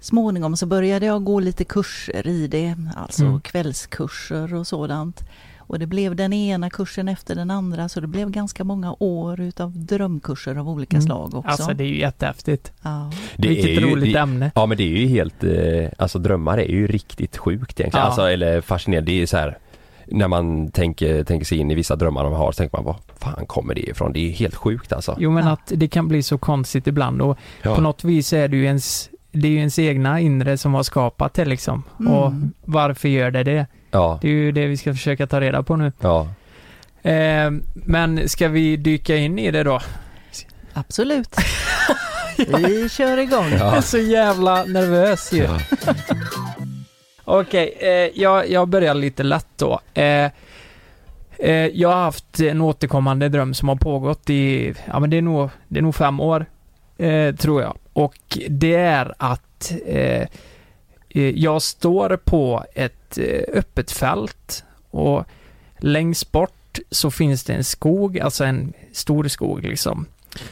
S5: småningom så började jag gå lite kurser i det, alltså
S3: Mm.
S5: kvällskurser och sådant. Och det blev den ena kursen efter den andra så det blev ganska många år utav drömkurser av olika
S3: Mm.
S5: slag också.
S3: alltså det är ju jättehäftigt.
S5: ja.
S4: Det
S3: Vilket
S4: är ju,
S3: roligt
S4: det,
S3: ämne.
S4: Ja men det är ju helt, eh, alltså drömmar är ju riktigt sjukt egentligen.
S3: Ja.
S4: Alltså eller fascinerande, det är så här när man tänker, tänker sig in i vissa drömmar de har så tänker man vad fan kommer det ifrån? Det är helt sjukt alltså.
S3: Jo men
S5: Ja.
S3: att det kan bli så konstigt ibland och
S4: Ja.
S3: på något vis är det ju ens, det är ju ens egna inre som har skapat det liksom.
S5: Mm.
S3: Och varför gör det det?
S4: Ja,
S3: Det är ju det vi ska försöka ta reda på nu.
S4: ja.
S3: Eh, men ska vi dyka in i det då?
S5: Absolut. Vi kör igång.
S3: Jag är så jävla nervös ju.
S4: Ja.
S3: Okej, eh, jag, jag börjar lite lätt då. Eh, eh, jag har haft en återkommande dröm som har pågått i, ja men det är nog, det är nog fem år, eh, tror jag. Och det är att eh, jag står på ett eh, öppet fält och längst bort så finns det en skog, alltså en stor skog liksom.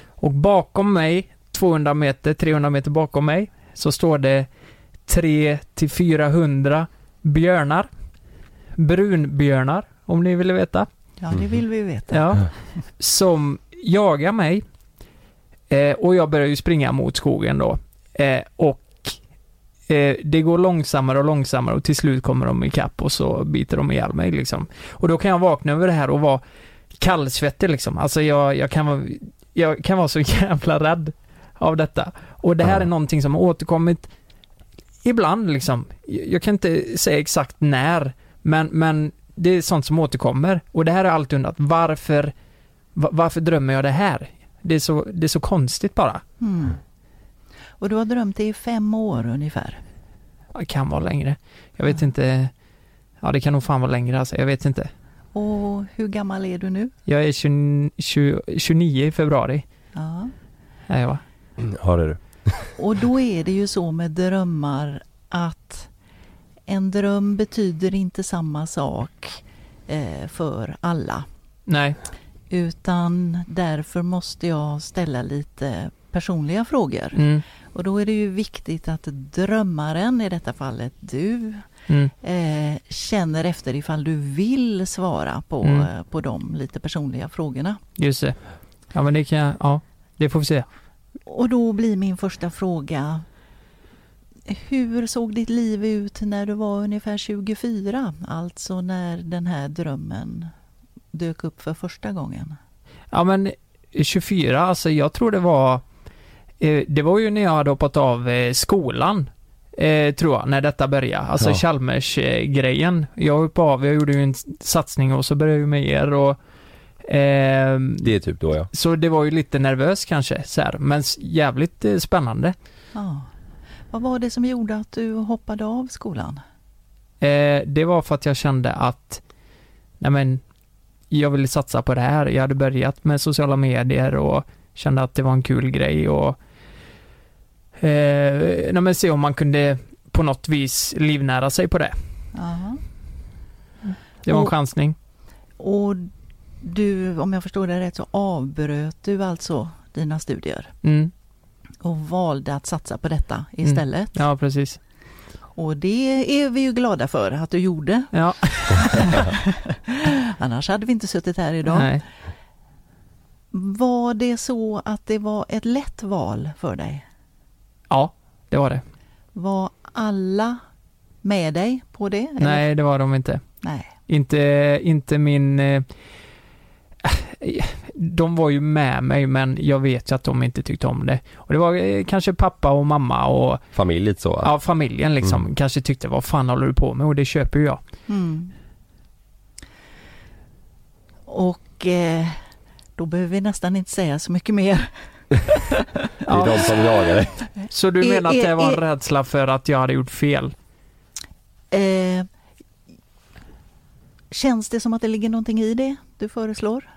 S3: Och bakom mig, 200 meter, 300 meter bakom mig, så står det 3 till 400 björnar. Brunbjörnar, om ni vill veta.
S5: Ja, det vill vi veta.
S3: Ja. Som jagar mig. Eh, och jag börjar ju springa mot skogen då. Eh, och eh, det går långsammare och långsammare och till slut kommer de ikapp och så biter de ihjäl mig liksom. Och då kan jag vakna över det här och vara kallsvettig liksom. Alltså jag, jag kan vara, jag kan vara så jävla rädd av detta. Och det här
S4: Ja.
S3: är någonting som har återkommit ibland liksom. Jag jag kan inte säga exakt när, men, men det är sånt som återkommer. Och det här har jag alltid undrat, varför, va- varför drömmer jag det här? Det är så, det är så konstigt bara.
S5: Mm. Och du har drömt det i fem år ungefär.
S3: Det kan vara längre. Jag vet inte. Ja, det kan nog fan vara längre alltså. Jag vet inte.
S5: Och hur gammal är du nu?
S3: Jag är 20, 20, 29 i februari.
S5: Ja.
S3: Är jag va?
S4: Ja det är du.
S5: Och då är det ju så med drömmar att en dröm betyder inte samma sak eh, för alla.
S3: Nej.
S5: Utan därför måste jag ställa lite personliga frågor.
S3: Mm.
S5: Och då är det ju viktigt att drömmaren, i detta fallet du,
S3: Mm.
S5: eh, känner efter ifall du vill svara på,
S3: Mm.
S5: på de lite personliga frågorna.
S3: Just det. Ja men det kan jag, ja. Det får vi se.
S5: Och då blir min första fråga Hur såg ditt liv ut när du var ungefär 24? Alltså när den här drömmen dök upp för första gången.
S3: Ja men 24, alltså jag tror det var Det var ju när jag hade hoppat av eh, skolan eh, Tror jag, när detta började. Alltså
S4: Ja.
S3: Chalmers-grejen. Jag hoppade av, jag gjorde ju en satsning och så började jag med er och ehm,
S4: Det är typ då ja.
S3: Så det var ju lite nervös kanske, så här, men jävligt eh, spännande.
S5: Ja. Vad var det som gjorde att du hoppade av skolan?
S3: Eh, det var för att jag kände att, nej men, jag ville satsa på det här. Jag hade börjat med sociala medier och kände att det var en kul grej och eh, se om man kunde på något vis livnära sig på det.
S5: Ja.
S3: Det var en
S5: Och-
S3: chansning.
S5: Och du, om jag förstår det rätt, så avbröt du alltså dina studier
S3: Mm,
S5: och valde att satsa på detta istället.
S3: ja, precis.
S5: Och det är vi ju glada för att du gjorde.
S3: Ja,
S5: Annars hade vi inte suttit här idag.
S3: nej.
S5: Var det så att det var ett lätt val för dig?
S3: Ja, det var det.
S5: Var alla med dig på det? eller?
S3: Nej, det var de inte.
S5: Nej.
S3: Inte, inte min... Eh, de var ju med mig men jag vet ju att de inte tyckte om det. Och det var eh, kanske pappa och mamma och
S4: Familj lite så.
S3: ja, familjen liksom
S4: Mm.
S3: kanske tyckte vad fan håller du på med och det köper ju jag.
S5: Mm. Och eh, då behöver vi nästan inte säga så mycket mer.
S4: Det är de som jagar dig.
S3: Så du menar att det var en rädsla för att jag hade gjort fel?
S5: Eh, känns det som att det ligger någonting i det du föreslår?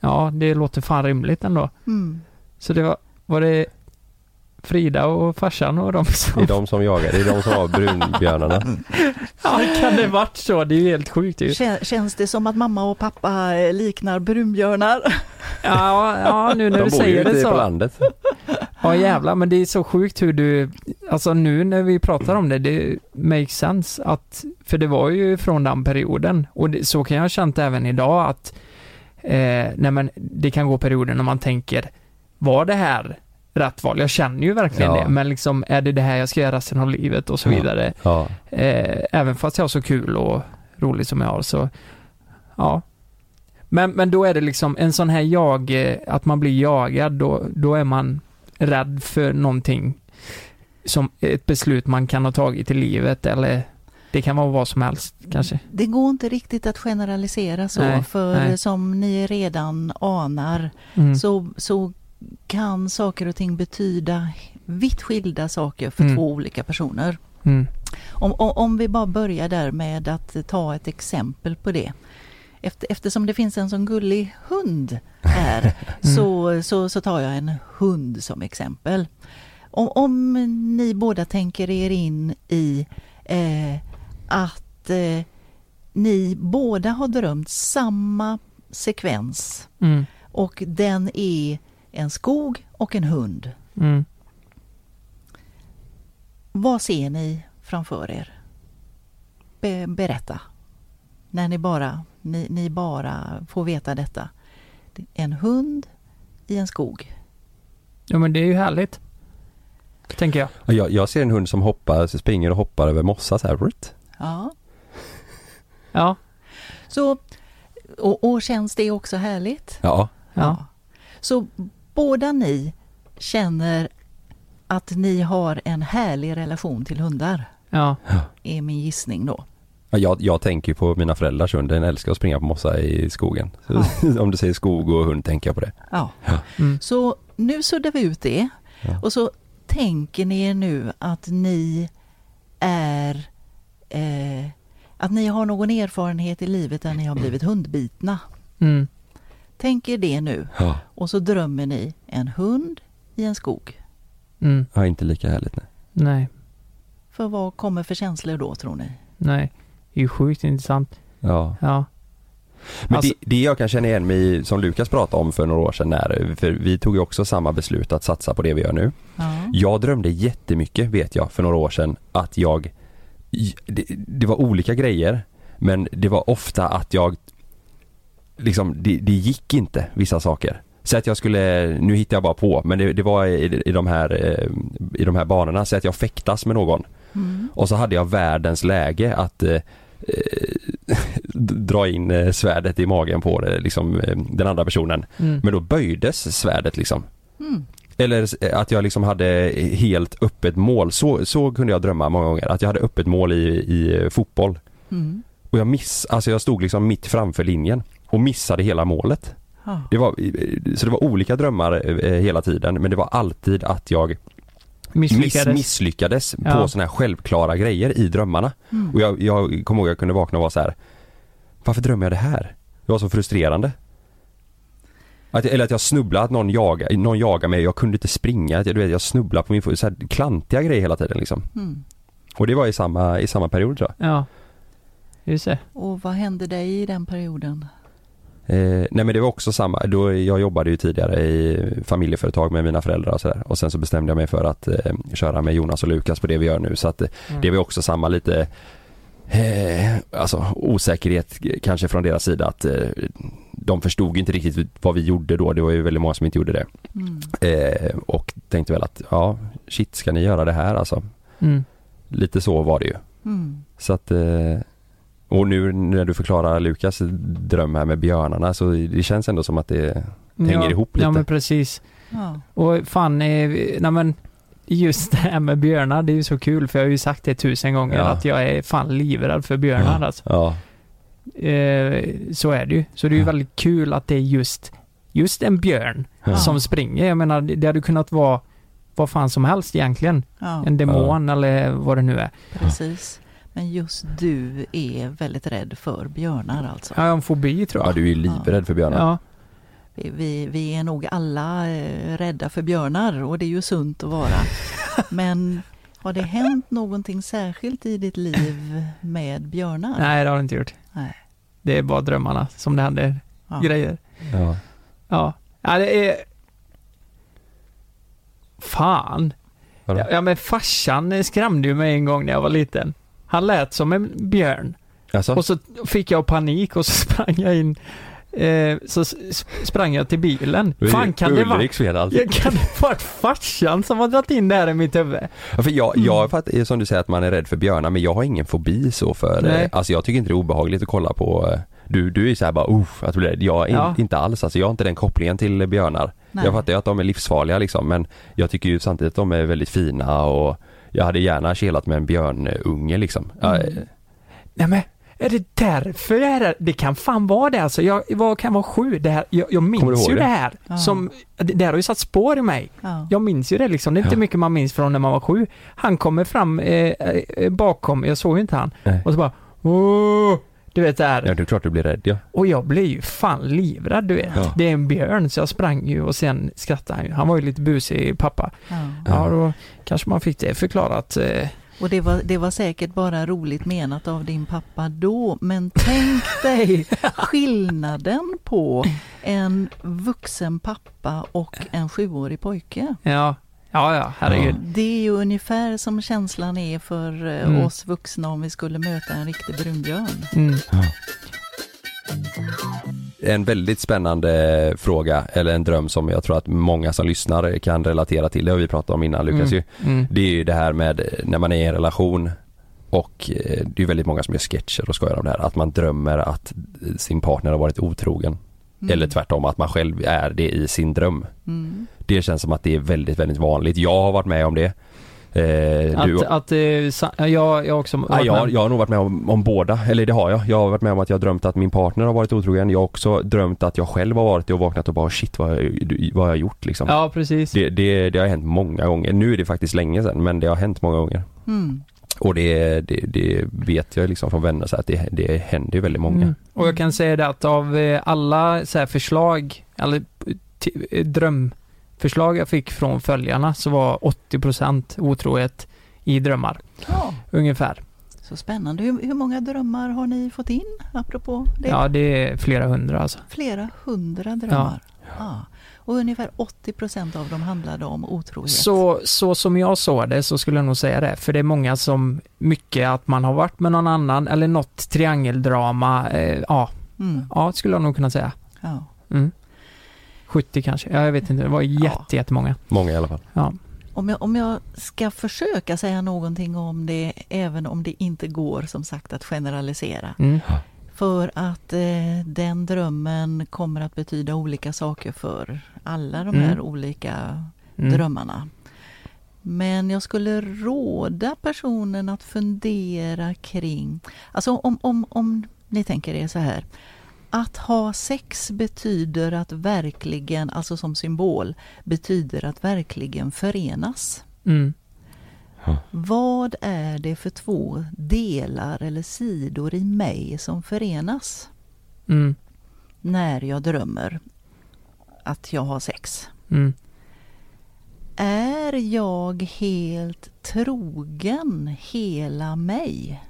S3: Ja, det låter fan rimligt ändå.
S5: Mm.
S3: Så det var, var det Frida och farsan och de
S4: Det
S3: som...
S4: är de som jagar, det är de som har brunbjörnarna.
S3: Ja, kan det varit så? Det är ju helt sjukt ju.
S5: Kä- Känns det som att mamma och pappa eh, liknar brunbjörnar?
S3: Ja, ja nu när
S4: De
S3: du
S4: bor ju
S3: säger det
S4: ute på
S3: så.
S4: landet.
S3: Ja jävlar, men det är så sjukt hur du, alltså nu när vi pratar om det, det makes sense att, för det var ju från den perioden och det, så kan jag ha känt även idag att, eh, nej men det kan gå perioder när man tänker, var det här rätt val? Jag känner ju verkligen
S4: Ja.
S3: det, men liksom är det det här jag ska göra resten av livet och så
S4: Ja.
S3: vidare.
S4: Ja.
S3: Eh, även fast jag har så kul och roligt som jag har så, ja. Men, men då är det liksom en sån här jag, eh, att man blir jagad, då, då är man rädd för någonting som ett beslut man kan ha tagit i livet eller det kan vara vad som helst kanske.
S5: Det går inte riktigt att generalisera så,
S3: Nej,
S5: för
S3: nej.
S5: som ni redan anar
S3: Mm.
S5: så, så kan saker och ting betyda vitt skilda saker för
S3: Mm.
S5: två olika personer.
S3: Mm.
S5: Om, om, vi bara börjar där med att ta ett exempel på det. Efter, eftersom det finns en sån gullig hund här så, så, så tar jag en hund som exempel. Om, om ni båda tänker er in i eh, att eh, ni båda har drömt samma sekvens
S3: Mm.
S5: och den är en skog och en hund.
S3: Mm.
S5: Vad ser ni framför er? Be, berätta. När ni bara, ni, ni bara får veta detta. En hund i en skog.
S3: Ja men det är ju härligt. Tänker jag.
S4: Jag, jag ser en hund som hoppar, springer och hoppar över mossa så här.
S5: Ja.
S3: Ja.
S5: Så, och, och känns det också härligt?
S4: Ja.
S3: Ja.
S5: Så båda ni känner att ni har en härlig relation till hundar,
S3: Ja.
S5: är min gissning då.
S4: Ja, Jag, jag tänker på mina föräldrars hund, den älskar att springa på mossa i skogen. Så, Om du säger skog och hund tänker jag på det.
S5: Ja.
S3: Mm.
S5: Så nu suddar vi ut det
S4: Ja.
S5: och så tänker ni er nu att ni är eh, att ni har någon erfarenhet i livet där ni har blivit hundbitna.
S3: Mm.
S5: Tänk er det nu
S4: Ja.
S5: och så drömmer ni en hund i en skog.
S3: Mm.
S4: ja, inte lika härligt nej.
S3: Nej.
S5: För vad kommer för känslor då tror ni?
S3: Nej. Det är ju sjukt intressant.
S4: Ja.
S3: Ja.
S4: Men
S3: Alltså-
S4: det, det jag kan känna igen mig i, som Lukas pratade om för några år sedan när, för vi tog ju också samma beslut att satsa på det vi gör nu.
S5: Ja.
S4: Jag drömde jättemycket vet jag för några år sedan att jag, det, det var olika grejer men det var ofta att jag, liksom det, det gick inte vissa saker. Så att jag skulle, nu hittar jag bara på, men det, det var i, i, de här, eh, i de här banorna, så att jag fäktas med någon.
S5: Mm.
S4: Och så hade jag världens läge att eh, eh, dra in eh, svärdet i magen på det, liksom, den andra personen.
S3: Mm.
S4: Men då böjdes svärdet liksom.
S5: Mm.
S4: Eller att jag liksom hade helt öppet mål. Så, så kunde jag drömma många gånger. Att jag hade öppet mål i, i fotboll.
S5: Mm.
S4: Och jag miss, alltså jag stod liksom mitt framför linjen och missade hela målet.
S5: Ja.
S4: Det var, så det var olika drömmar eh, hela tiden men det var alltid att jag miss,
S3: Misslyckades.
S4: misslyckades
S3: Ja.
S4: på sådana här självklara grejer i drömmarna.
S5: Mm.
S4: Och jag, jag kommer ihåg att jag kunde vakna och vara så här. Varför drömmer jag det här? Det var så frustrerande. Att, eller att jag snubblade, att någon jagar, någon jagar mig, jag kunde inte springa, att jag, du vet, jag snubblade på min fot, så här klantiga grejer hela tiden liksom.
S5: Mm.
S4: Och det var i samma, i samma period tror jag.
S3: Ja. Just det.
S5: Och vad hände dig i den perioden?
S4: Eh, nej men det var också samma, då, jag jobbade ju tidigare i familjeföretag med mina föräldrar och sådär och sen så bestämde jag mig för att eh, köra med Jonas och Lukas på det vi gör nu så att eh,
S3: Mm.
S4: det var också samma lite eh, alltså osäkerhet kanske från deras sida att eh, de förstod inte riktigt vad vi gjorde då, det var ju väldigt många som inte gjorde det.
S5: Mm.
S4: Eh, och tänkte väl att ja, shit ska ni göra det här alltså?
S3: Mm.
S4: Lite så var det ju.
S5: Mm.
S4: Så att och nu när du förklarar Lukas dröm här med björnarna så det känns ändå som att det hänger
S3: ja,
S4: ihop lite.
S3: Ja men precis.
S5: Ja.
S3: Och fan, eh, nej men just det här med björnar, det är ju så kul för jag har ju sagt det tusen gånger
S4: Ja.
S3: att jag är fan livrädd för björnar alltså.
S4: Ja,
S3: Eh, så är det ju. Så det är ju
S4: Ja.
S3: väldigt kul att det är just, just en björn
S4: Ja.
S3: som springer. Jag menar, det det hade kunnat vara vad fan som helst egentligen.
S5: Ja,
S3: En demon eller vad det nu är.
S5: precis. Men just du är väldigt rädd för björnar alltså.
S3: Har en fobi tror
S4: Ja
S3: jag.
S4: du är livrädd för björnar.
S3: Ja.
S5: Vi, vi, vi är nog alla eh, rädda för björnar och det är ju sunt att vara. Men har det hänt någonting särskilt i ditt liv med björnar?
S3: Nej, det har det inte gjort.
S5: Nej.
S3: Det är bara drömmarna som det händer
S5: Ja.
S3: grejer.
S4: Ja.
S3: Ja. ja, det är... Fan. Ja, ja, men farsan skrämde ju mig en gång när jag var liten. Han lät som en björn.
S4: Alltså?
S3: Och så fick jag panik och så sprang jag in eh, Så sprang jag till bilen. Fan kan det vara...
S4: Alltså.
S3: Kan det varit farsan som har dragit in det här i mitt huvud?
S4: Ja, för jag, jag fattar, som du säger att man är rädd för björnar men jag har ingen fobi så för,
S3: Nej.
S4: eh, alltså jag tycker inte det är obehagligt att kolla på eh, du, du är så här bara uff, att du blir. Jag är in,
S3: Ja.
S4: inte alls, alltså jag har inte den kopplingen till björnar.
S5: Nej.
S4: Jag fattar ju att de är livsfarliga liksom men jag tycker ju samtidigt att de är väldigt fina och jag hade gärna kelat med en björnunge liksom. Ja,
S5: Mm.
S4: eh,
S3: Nej men, är det därför det här är? Det kan fan vara det alltså. Jag var, kan vara sju. Det här, jag, jag minns ju
S4: det?
S3: det här.
S5: Ja.
S3: Som, det, det här har ju satt spår i mig.
S5: Ja.
S3: Jag minns ju det liksom. Det är inte
S4: Ja.
S3: mycket man minns från när man var sju. Han kommer fram eh, eh, bakom, jag såg ju inte han.
S4: Nej.
S3: Och så bara Åh! Du vet där.
S4: ja det är klart du blir rädd ja.
S3: Och jag blev ju fan livrädd du vet.
S4: Ja.
S3: Det är en björn så jag sprang ju och sen skrattade han ju. Han var ju lite busig pappa.
S5: Ja.
S3: Ja, då kanske man fick det förklarat. Eh,
S5: Och det var, det var säkert bara roligt menat av din pappa då, men tänk dig skillnaden på en vuxen pappa och en sjuårig pojke.
S3: ja, ja, ja, herregud.
S5: Det är ju ungefär som känslan är för eh,
S3: Mm.
S5: oss vuxna om vi skulle möta en riktig brunbjörn.
S3: Mm.
S4: En väldigt spännande fråga, eller en dröm som jag tror att många som lyssnar kan relatera till, det har vi pratat om innan Lukas ju.
S3: Mm.
S4: Det är ju det här med eh, när man är i en relation och eh, det är väldigt många som gör sketcher och skojar om det här, att man drömmer att sin partner har varit otrogen.
S5: Mm.
S4: Eller tvärtom, att man själv är det i sin dröm.
S5: Mm.
S4: Det känns som att det är väldigt, väldigt vanligt. Jag har varit med om det. Eh, du,
S3: Att, att eh, jag, jag också
S4: Ja,
S3: varit
S4: jag,
S3: med.
S4: jag har nog varit med om, om båda, eller det har jag. Jag har varit med om att jag har drömt att min partner har varit otrogen. Jag har också drömt att jag själv har varit det och vaknat och bara shit vad, jag- vad har jag gjort liksom.
S3: Ja, precis.
S4: Det, det, det har hänt många gånger. Nu är det faktiskt länge sedan men det har hänt många gånger.
S5: Mm.
S4: Och det, det, det vet jag liksom från vänner så att det, det händer ju väldigt många.
S3: Mm. Och jag kan säga det att av eh, alla så här förslag, eller t- drömförslag jag fick från följarna så var 80% otrohet i drömmar.
S5: Ja,
S3: Ungefär.
S5: så spännande. Hur, hur många drömmar har ni fått in apropå det?
S3: Ja, det är flera hundra alltså.
S5: Flera hundra drömmar. Ja. Och ungefär 80 procent av dem handlade om otrohet.
S3: Så, så som jag såg det så skulle jag nog säga det. För det är många som, mycket att man har varit med någon annan eller något triangeldrama. Eh, ja,
S5: Mm.
S3: ja, skulle jag nog kunna säga.
S5: Ja.
S3: Mm. 70 kanske, ja, jag vet inte. Det var jätte, jättemånga.
S4: Många i alla fall.
S3: Ja.
S5: Om, jag, om jag ska försöka säga någonting om det, även om det inte går som sagt att generalisera.
S3: Mm.
S5: För att eh, den drömmen kommer att betyda olika saker för alla de här
S3: Mm.
S5: olika
S3: Mm.
S5: drömmarna. Men jag skulle råda personen att fundera kring, alltså om, om, om ni tänker er så här. Att ha sex betyder att verkligen, alltså som symbol, betyder att verkligen förenas.
S3: Mm.
S5: Vad är det för två delar eller sidor i mig som förenas
S3: Mm.
S5: när jag drömmer att jag har sex?
S3: Mm.
S5: Är jag helt trogen hela mig?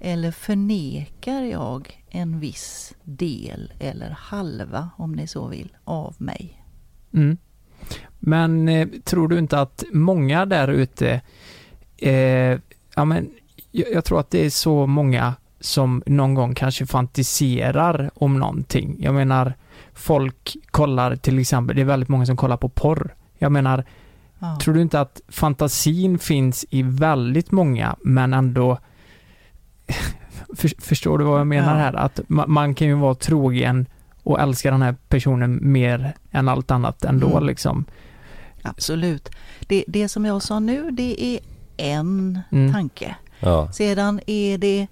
S5: Eller förnekar jag en viss del eller halva, om ni så vill, av mig?
S3: Mm. Men eh, tror du inte att många där ute, eh, ja men jag, jag tror att det är så många som någon gång kanske fantiserar om någonting. Jag menar, folk kollar till exempel, det är väldigt många som kollar på porr. Jag menar,
S5: Ja.
S3: tror du inte att fantasin finns i väldigt många, men ändå för, Förstår du vad jag menar
S5: Ja.
S3: här? Att ma, man kan ju vara trogen och älska den här personen mer än allt annat ändå
S5: Mm.
S3: liksom.
S5: Absolut. Det, det som jag sa nu, det är en
S3: Mm.
S5: tanke.
S4: Ja.
S5: Sedan är det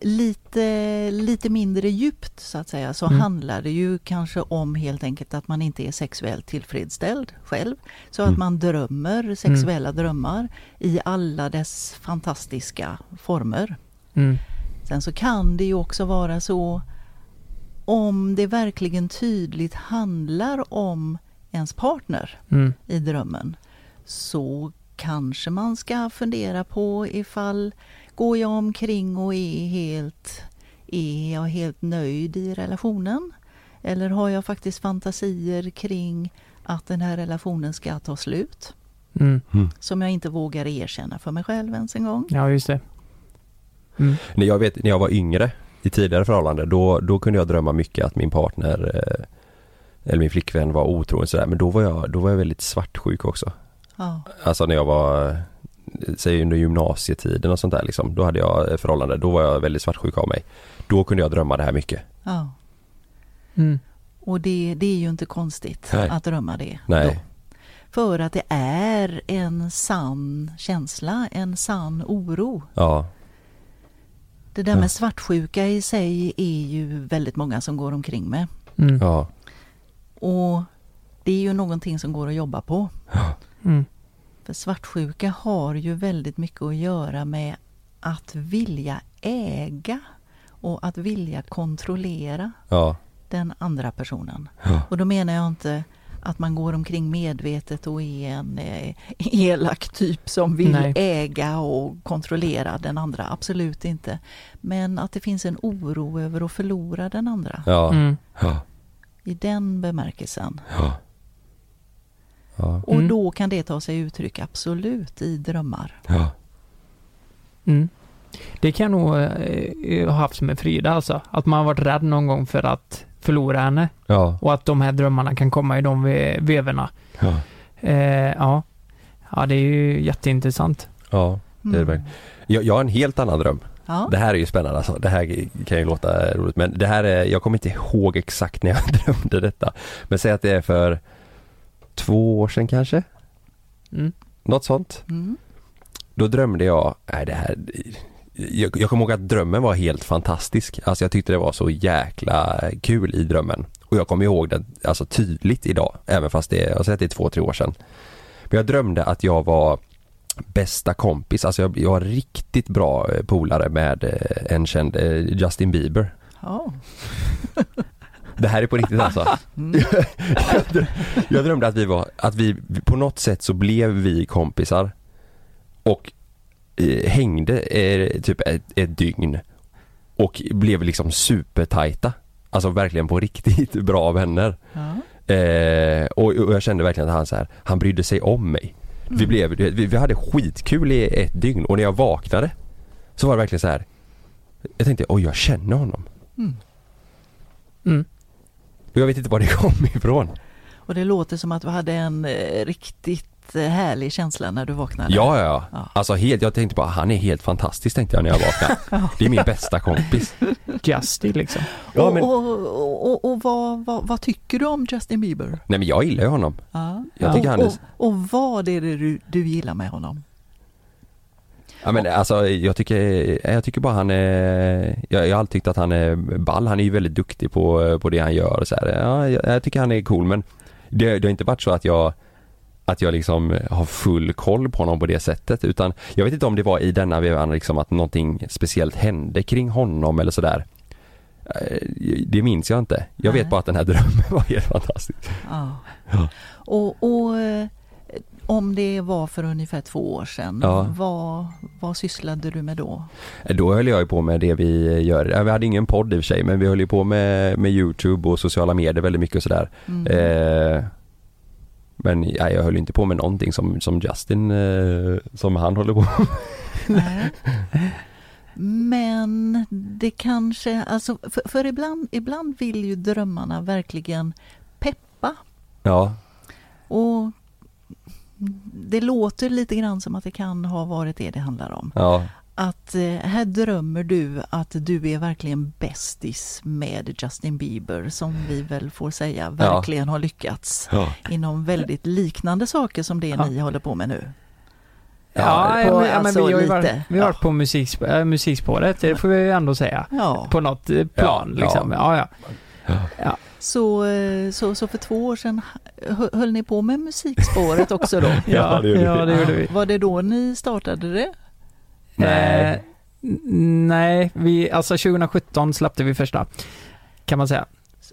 S5: lite, lite mindre djupt så att säga så
S3: Mm.
S5: handlar det ju kanske om helt enkelt att man inte är sexuellt tillfredsställd själv. Så att
S2: Mm.
S5: man drömmer sexuella drömmar i alla dess fantastiska former.
S3: Mm.
S5: Sen så kan det ju också vara så om det verkligen tydligt handlar om ens partner
S3: Mm.
S5: i drömmen så kanske man ska fundera på ifall går jag omkring och är helt, är jag helt nöjd i relationen? Eller har jag faktiskt fantasier kring att den här relationen ska ta slut?
S3: Mm.
S5: Som jag inte vågar erkänna för mig själv ens en gång.
S3: Ja, just det. Mm.
S4: När jag vet, när jag var yngre i tidigare förhållanden då, då kunde jag drömma mycket att min partner eh, eller min flickvän var otrogen sådär men då var jag, då var jag väldigt svartsjuk också.
S5: Ja,
S4: Alltså när jag var, eh, säg under gymnasietiden och sånt där liksom, då hade jag ett förhållande, då var jag väldigt svartsjuk av mig. Då kunde jag drömma det här mycket.
S5: ja.
S3: Mm.
S5: Och det, det är ju inte konstigt
S4: Nej.
S5: att drömma det.
S4: Nej.
S5: Då. För att det är en sann känsla, en sann oro.
S4: Ja,
S5: Det där
S4: Ja.
S5: med svartsjuka i sig är ju väldigt många som går omkring med.
S3: Mm.
S4: ja,
S5: Och det är ju någonting som går att jobba på.
S3: Mm.
S5: För svartsjuka har ju väldigt mycket att göra med att vilja äga och att vilja kontrollera
S4: ja,
S5: den andra personen.
S4: Ja.
S5: Och då menar jag inte att man går omkring medvetet och är en eh, elak typ som vill
S3: Nej.
S5: äga och kontrollera den andra. Absolut inte. Men att det finns en oro över att förlora den andra.
S4: ja,
S3: Mm.
S4: ja,
S5: I den bemärkelsen.
S4: ja. Ja,
S5: Och
S3: Mm.
S5: då kan det ta sig uttryck absolut i drömmar.
S4: ja,
S3: Mm. Det kan jag nog eh, ha haft med Frida alltså. Att man har varit rädd någon gång för att förlora henne.
S4: ja,
S3: Och att de här drömmarna kan komma i de ve- vevorna.
S4: ja,
S3: Eh, ja. ja, det är ju jätteintressant.
S4: ja. Det är det verkligen. Jag, jag har en helt annan dröm.
S5: Ja.
S4: Det här är ju spännande alltså. Det här kan ju låta roligt men det här är, jag kommer inte ihåg exakt när jag drömde detta. Men säg att det är för två år sedan kanske?
S3: Mm.
S4: Något sånt.
S5: Mm.
S4: Då drömde jag, nej det här jag, jag kommer ihåg att drömmen var helt fantastisk. Alltså jag tyckte det var så jäkla kul i drömmen. Och jag kommer ihåg det alltså tydligt idag, även fast det, jag har sett det är två, tre år sedan. Men jag drömde att jag var bästa kompis, alltså jag, jag var riktigt bra eh, polare med eh, en känd eh, Justin Bieber.
S5: Ja.
S4: Det här är på riktigt alltså.
S5: Mm.
S4: jag, drö- jag drömde att vi var, att vi, på något sätt så blev vi kompisar och hängde eh, typ ett, ett dygn och blev liksom supertajta. Alltså verkligen på riktigt bra vänner.
S5: Ja.
S4: Eh, och, och jag kände verkligen att han så här, han brydde sig om mig. Vi, blev, vi, vi hade skitkul i ett dygn och när jag vaknade så var det verkligen så här. Jag tänkte, oj jag känner honom.
S5: Mm.
S3: Mm.
S4: Och jag vet inte var det kom ifrån.
S5: Och det låter som att du hade en eh, riktigt eh, härlig känsla när du vaknade.
S4: Ja, ja, ja. Alltså helt, jag tänkte bara, han är helt fantastisk tänkte jag när jag vaknade. Det är min bästa kompis.
S3: Justy liksom.
S4: Ja,
S5: och
S4: men,
S5: och, och, och, och vad, vad, vad tycker du om Justin Bieber?
S4: nej men jag gillar ju honom.
S5: Ja.
S4: Jag tycker
S5: och,
S4: han är,
S5: och, och vad är det du, du gillar med honom?
S4: ja men alltså jag tycker, jag tycker bara han är, jag, jag har alltid tyckt att han är ball. Han är ju väldigt duktig på, på det han gör och så här. Ja, jag, jag tycker han är cool men det, det har inte varit så att jag att jag liksom har full koll på honom på det sättet utan jag vet inte om det var i denna vevan liksom att någonting speciellt hände kring honom eller sådär. Eh, Det minns jag inte. Jag
S5: Nej.
S4: vet bara att den här drömmen var helt fantastisk.
S5: Ja.
S4: Ja.
S5: Och, och eh, om det var för ungefär två år sedan,
S4: Ja.
S5: vad, vad sysslade du med då?
S4: Då höll jag ju på med det vi gör. Vi hade ingen podd i och för sig men vi höll ju på med, med Youtube och sociala medier väldigt mycket och sådär.
S5: Mm.
S4: Eh, men ja, jag höll inte på med någonting som, som Justin, eh, som han håller på med.
S5: Nej. Men det kanske, alltså för, för ibland, ibland vill ju drömmarna verkligen peppa
S4: Ja,
S5: och det låter lite grann som att det kan ha varit det det handlar om.
S4: ja,
S5: Att eh, här drömmer du att du är verkligen bästis med Justin Bieber som vi väl får säga verkligen har lyckats
S4: ja.
S5: inom väldigt liknande saker som det
S3: Ja.
S5: ni håller på med nu.
S3: Ja,
S5: på,
S3: men, ja, men
S5: alltså,
S3: vi har ju varit,
S5: lite.
S3: vi har varit på musikspå, äh, musikspåret, det får vi ju ändå säga.
S5: Ja.
S3: På något eh, plan
S4: Ja,
S3: liksom. Ja, ja.
S5: Så, eh, så, så för två år sedan hö- höll ni på med musikspåret också då?
S4: Ja,
S3: ja, det gjorde vi.
S5: Var det då ni startade det?
S4: Nej.
S3: Eh, nej, vi, alltså 2017 släppte vi första. Kan man säga.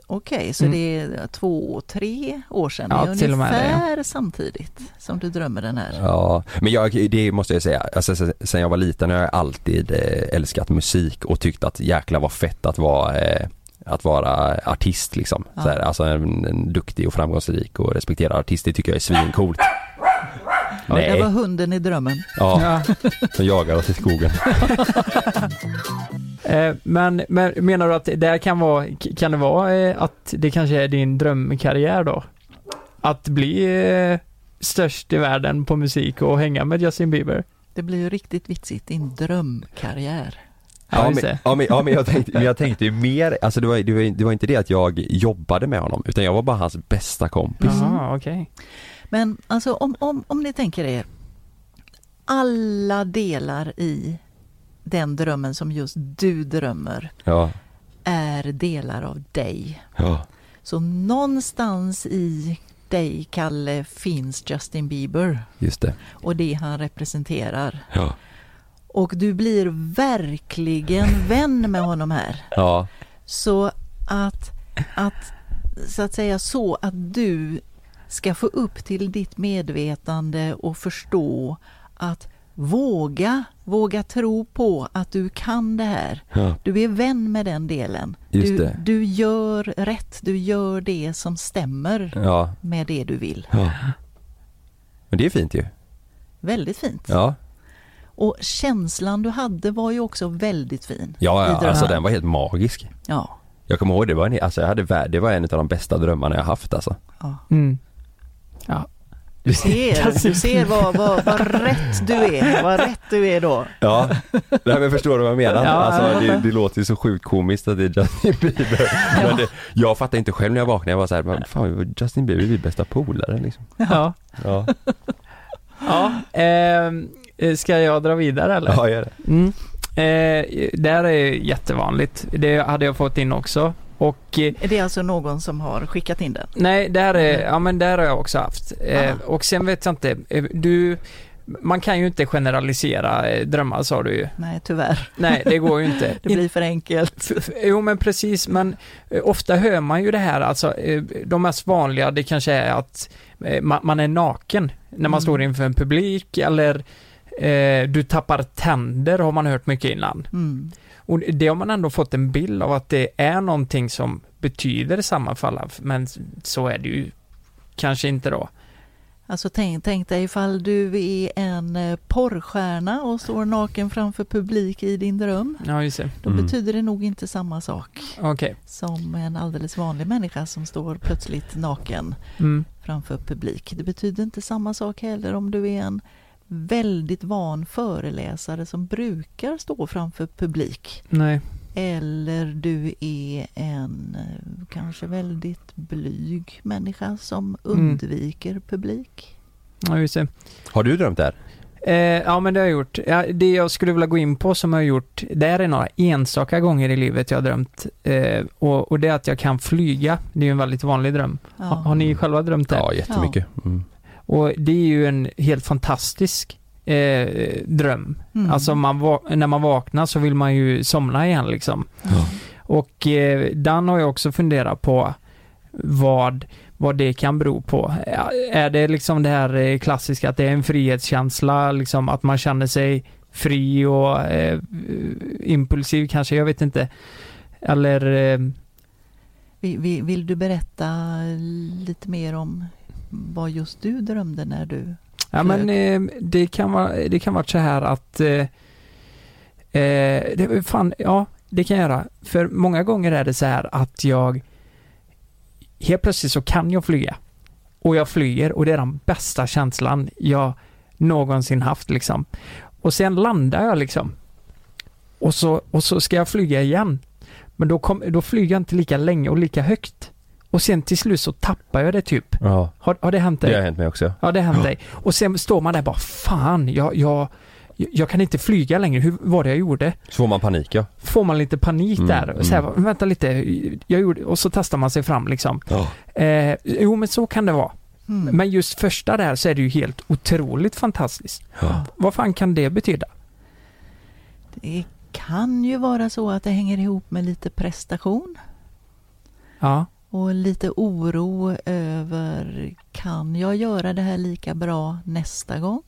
S5: Okej, så
S3: Mm.
S5: det är två, tre år sedan.
S3: Ja,
S5: det är
S3: till med det, ja.
S5: ungefär samtidigt som du drömmer den här.
S4: Ja, men jag, det måste jag säga, alltså, sen- jag var liten har jag alltid eh, älskat musik och tyckt att jäkla vad fett att vara eh, att vara artist liksom.
S5: Ja.
S4: Så här, alltså en, en duktig och framgångsrik och respekterad artist, det tycker jag är svincoolt.
S5: Det
S4: Nej,
S5: var hunden i drömmen.
S4: ja, som jagar oss i skogen.
S3: Eh, men, men menar du att det kan vara, kan det vara eh, att det kanske är din drömkarriär då? Att bli eh, störst i världen på musik och hänga med Justin Bieber?
S5: Det blir ju riktigt vitsigt, din drömkarriär.
S3: Ja, just
S4: men,
S3: det.
S4: ja, men, ja, men jag tänkte, men jag tänkte ju mer, alltså det var, det, var, det var inte det att jag jobbade med honom, utan jag var bara hans bästa kompis.
S3: Jaha, okej.
S5: Men alltså om, om, om ni tänker er alla delar i den drömmen som just du drömmer
S4: Ja,
S5: är delar av dig.
S4: ja,
S5: Så någonstans i dig, Kalle, finns Justin Bieber
S4: just det.
S5: och det han representerar.
S4: Ja,
S5: Och du blir verkligen vän med honom här.
S4: ja,
S5: Så att, att, så att säga så att du ska få upp till ditt medvetande och förstå att våga, våga tro på att du kan det här.
S4: ja,
S5: Du är vän med den delen.
S4: Just
S5: Du,
S4: det.
S5: du gör rätt, du gör det som stämmer
S4: ja,
S5: med det du vill.
S4: ja. Men det är fint ju.
S5: Väldigt fint.
S4: Ja,
S5: Och känslan du hade var ju också väldigt fin.
S4: ja, ja alltså den var helt magisk.
S5: Ja,
S4: Jag kommer ihåg det var en, alltså jag hade, det var en av de bästa drömmarna jag haft alltså.
S5: ja.
S3: Mm. Ja.
S5: Du ser, du ser vad, vad, vad rätt du är, vad rätt du är då.
S4: Ja, nej men förstår du vad jag menar?
S3: Ja,
S4: alltså det, det låter ju så sjukt komiskt att det är Justin Bieber. Men det, jag fattar inte själv när jag vaknade, jag var såhär, men fan Justin Bieber är vi bästa polare liksom.
S3: Ja.
S4: Ja,
S3: ja. eh, ska jag dra vidare eller?
S4: ja gör det.
S3: Mm. Eh, det här är jättevanligt. Det hade jag fått in också. Och eh,
S5: Är det alltså någon som har skickat in den?
S3: nej, det här är, ja men det här har jag också haft. Eh,
S5: Ah.
S3: och sen vet jag inte, eh, du, man kan ju inte generalisera drömmar sa du ju.
S5: Nej, tyvärr.
S3: Nej, det går ju inte.
S5: Det blir för enkelt.
S3: Jo men precis, men ofta hör man ju det här, alltså de mest vanliga det kanske är att man, man är naken när man
S5: Mm.
S3: står inför en publik eller eh, du tappar tänder har man hört mycket innan.
S5: Mm.
S3: Och det har man ändå fått en bild av att det är någonting som betyder samma för alla, men så är det ju kanske inte då.
S5: Alltså tänk, tänk dig ifall du är en eh, porrstjärna och står naken framför publik i din dröm.
S3: Ja, just det.
S5: Då
S4: Mm.
S5: betyder det nog inte samma sak
S3: Okej.
S5: som en alldeles vanlig människa som står plötsligt naken
S3: Mm.
S5: framför publik. Det betyder inte samma sak heller om du är en väldigt van föreläsare som brukar stå framför publik.
S3: Nej.
S5: Eller du är en eh, kanske väldigt blyg människa som
S3: Mm.
S5: undviker publik.
S3: Ja, just det.
S4: Har du drömt det här?
S3: Eh, ja men det har jag gjort. Ja, det jag skulle vilja gå in på som jag har gjort, det är några enstaka gånger i livet jag har drömt. Eh, och, och det är att jag kan flyga. Det är ju en väldigt vanlig dröm.
S5: Ja.
S3: Ha, har ni själva drömt det?
S4: Ja, jättemycket. Mm.
S3: Och det är ju en helt fantastisk eh, dröm.
S5: Mm.
S3: Alltså man när man vaknar så vill man ju somna igen liksom.
S4: Ja.
S3: Och eh, den har jag också funderat på vad, vad det kan bero på. Är det liksom det här eh, klassiska att det är en frihetskänsla, liksom att man känner sig fri och eh, impulsiv kanske, jag vet inte. Eller eh,
S5: Vill, vill, vill du berätta lite mer om vad just du drömde när du...
S3: Ja men eh, det kan vara, det kan vara så här att eh, eh, det, fan, ja det kan jag göra. För många gånger är det så här att jag helt plötsligt så kan jag flyga. Och jag flyger och det är den bästa känslan jag någonsin haft liksom. Och sen landar jag liksom. Och så, och så ska jag flyga igen. Men då, kom, då flyger jag inte lika länge och lika högt. Och sen till slut så tappar jag det typ.
S4: Ja,
S3: Har, har det hänt
S4: det
S3: dig?
S4: har hänt mig också.
S3: Ja, det har hänt dig. Och sen står man där bara, fan, jag, jag, jag kan inte flyga längre. Hur var det jag gjorde?
S4: Så får man panik ja.
S3: Får man lite panik
S4: Mm,
S3: där? Så här,
S4: mm.
S3: vänta lite, jag gjorde, och så testar man sig fram liksom.
S4: Ja.
S3: Eh, jo, men så kan det vara.
S5: Mm.
S3: Men just första där så är det ju helt otroligt fantastiskt.
S4: Ja.
S3: Vad fan kan det betyda?
S5: Det kan ju vara så att det hänger ihop med lite prestation
S3: Ja,
S5: och lite oro över kan jag göra det här lika bra nästa gång?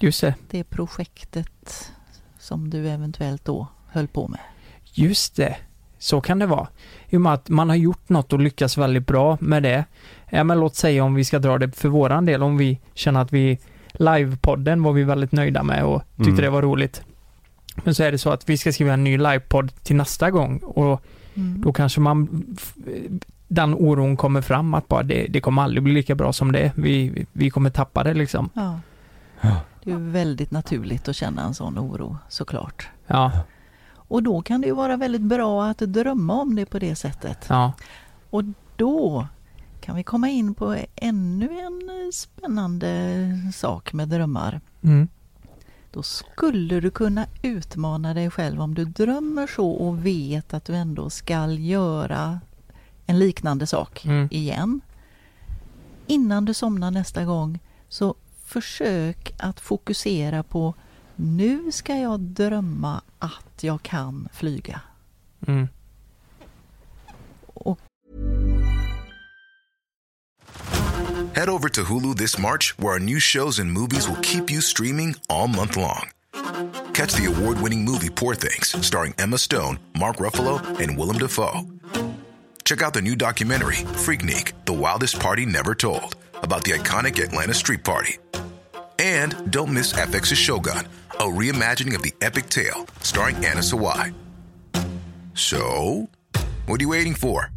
S3: just det.
S5: Det projektet som du eventuellt då höll på med.
S3: Just det. Så kan det vara. I och med att man har gjort något och lyckats väldigt bra med det. Ja, men låt säga om vi ska dra det för våran del, om vi känner att vi livepodden var vi väldigt nöjda med och tyckte
S4: Mm.
S3: det var roligt. Men så är det så att vi ska skriva en ny livepodd till nästa gång och
S5: Mm.
S3: då kanske man den oron kommer fram att bara det, det kommer aldrig bli lika bra som det är. Vi, vi kommer tappa det liksom.
S5: Ja. Det är väldigt naturligt att känna en sån oro såklart.
S3: Ja,
S5: Och då kan det ju vara väldigt bra att drömma om det på det sättet.
S3: ja,
S5: Och då kan vi komma in på ännu en spännande sak med drömmar.
S3: mm,
S5: Då skulle du kunna utmana dig själv om du drömmer så och vet att du ändå ska göra en liknande sak
S3: mm,
S5: igen. Innan du somnar nästa gång så försök att fokusera på nu ska jag drömma att jag kan flyga.
S3: mm.
S5: Och
S6: Head over to Hulu this March, where our new shows and movies will keep you streaming all month long. Catch the award winning movie Poor Things, starring Emma Stone, Mark Ruffalo, and Willem Dafoe. Check out the new documentary, Freaknik The Wildest Party Never Told, about the iconic Atlanta Street Party. And don't miss FX's Shogun, a reimagining of the epic tale, starring Anna Sawai. So, what are you waiting for?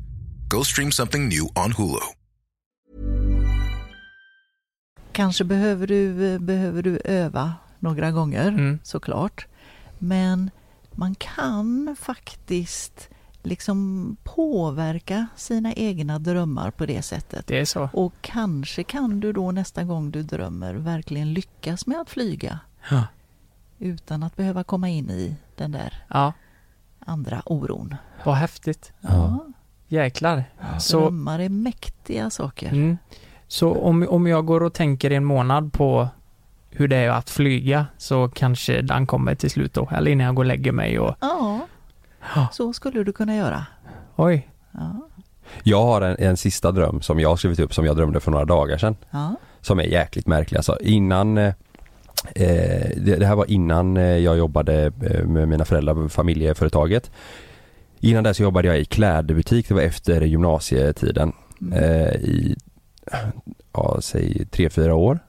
S6: Go stream something new on Hulu.
S5: kanske behöver du, behöver du öva några gånger
S3: Mm.
S5: såklart. Men man kan faktiskt liksom påverka sina egna drömmar på det sättet.
S3: Det är så.
S5: Och kanske kan du då nästa gång du drömmer verkligen lyckas med att flyga
S3: Ja.
S5: utan att behöva komma in i den där
S3: Ja,
S5: andra oron.
S3: vad häftigt.
S5: Ja,
S3: Jäklar. Så,
S5: drömmar är mäktiga saker.
S3: mm. så om, om jag går och tänker en månad på hur det är att flyga så kanske den kommer till slut då, eller innan jag går och lägger mig och
S5: Ja,
S3: Ja.
S5: Så skulle du kunna göra.
S3: oj,
S5: Ja,
S4: Jag har en, en sista dröm som jag har skrivit upp som jag drömde för några dagar sedan.
S5: ja,
S4: Som är jäkligt märklig alltså. Innan eh, eh, det, det här var innan eh, jag jobbade eh, med mina föräldrar på familjeföretaget. Innan det så jobbade jag i klädbutik, det var efter gymnasietiden.
S5: mm.
S4: eh, i, ja säg tre fyra år.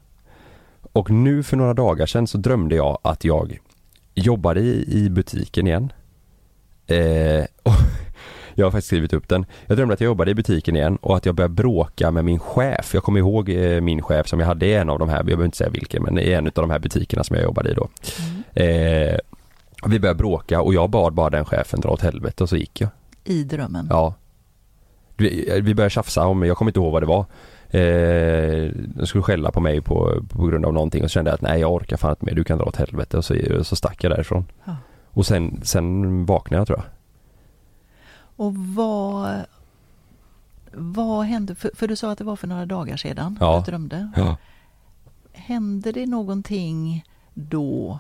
S4: Och nu för några dagar sedan så drömde jag att jag jobbade i, i butiken igen. Eh, jag har faktiskt skrivit upp den. Jag drömde att jag jobbade i butiken igen och att jag började bråka med min chef. Jag kommer ihåg eh, min chef som jag hade i en av de här, jag behöver inte säga vilken, men i en av de här butikerna som jag jobbade i då.
S5: Mm.
S4: Eh, vi började bråka och jag bad bara den chefen dra åt helvete och så gick jag.
S5: I drömmen.
S4: Ja. Vi, vi började tjafsa om, jag kommer inte ihåg vad det var. Eh, de skulle skälla på mig på, på grund av någonting och så kände jag att nej jag orkar fan inte mer, du kan dra åt helvete och så, så stack jag därifrån.
S5: Ja.
S4: Och sen, sen vaknade jag tror jag.
S5: Och vad, vad hände? För, för du sa att det var för några dagar sedan
S4: Ja.
S5: du drömde.
S4: Ja.
S5: Hände det någonting då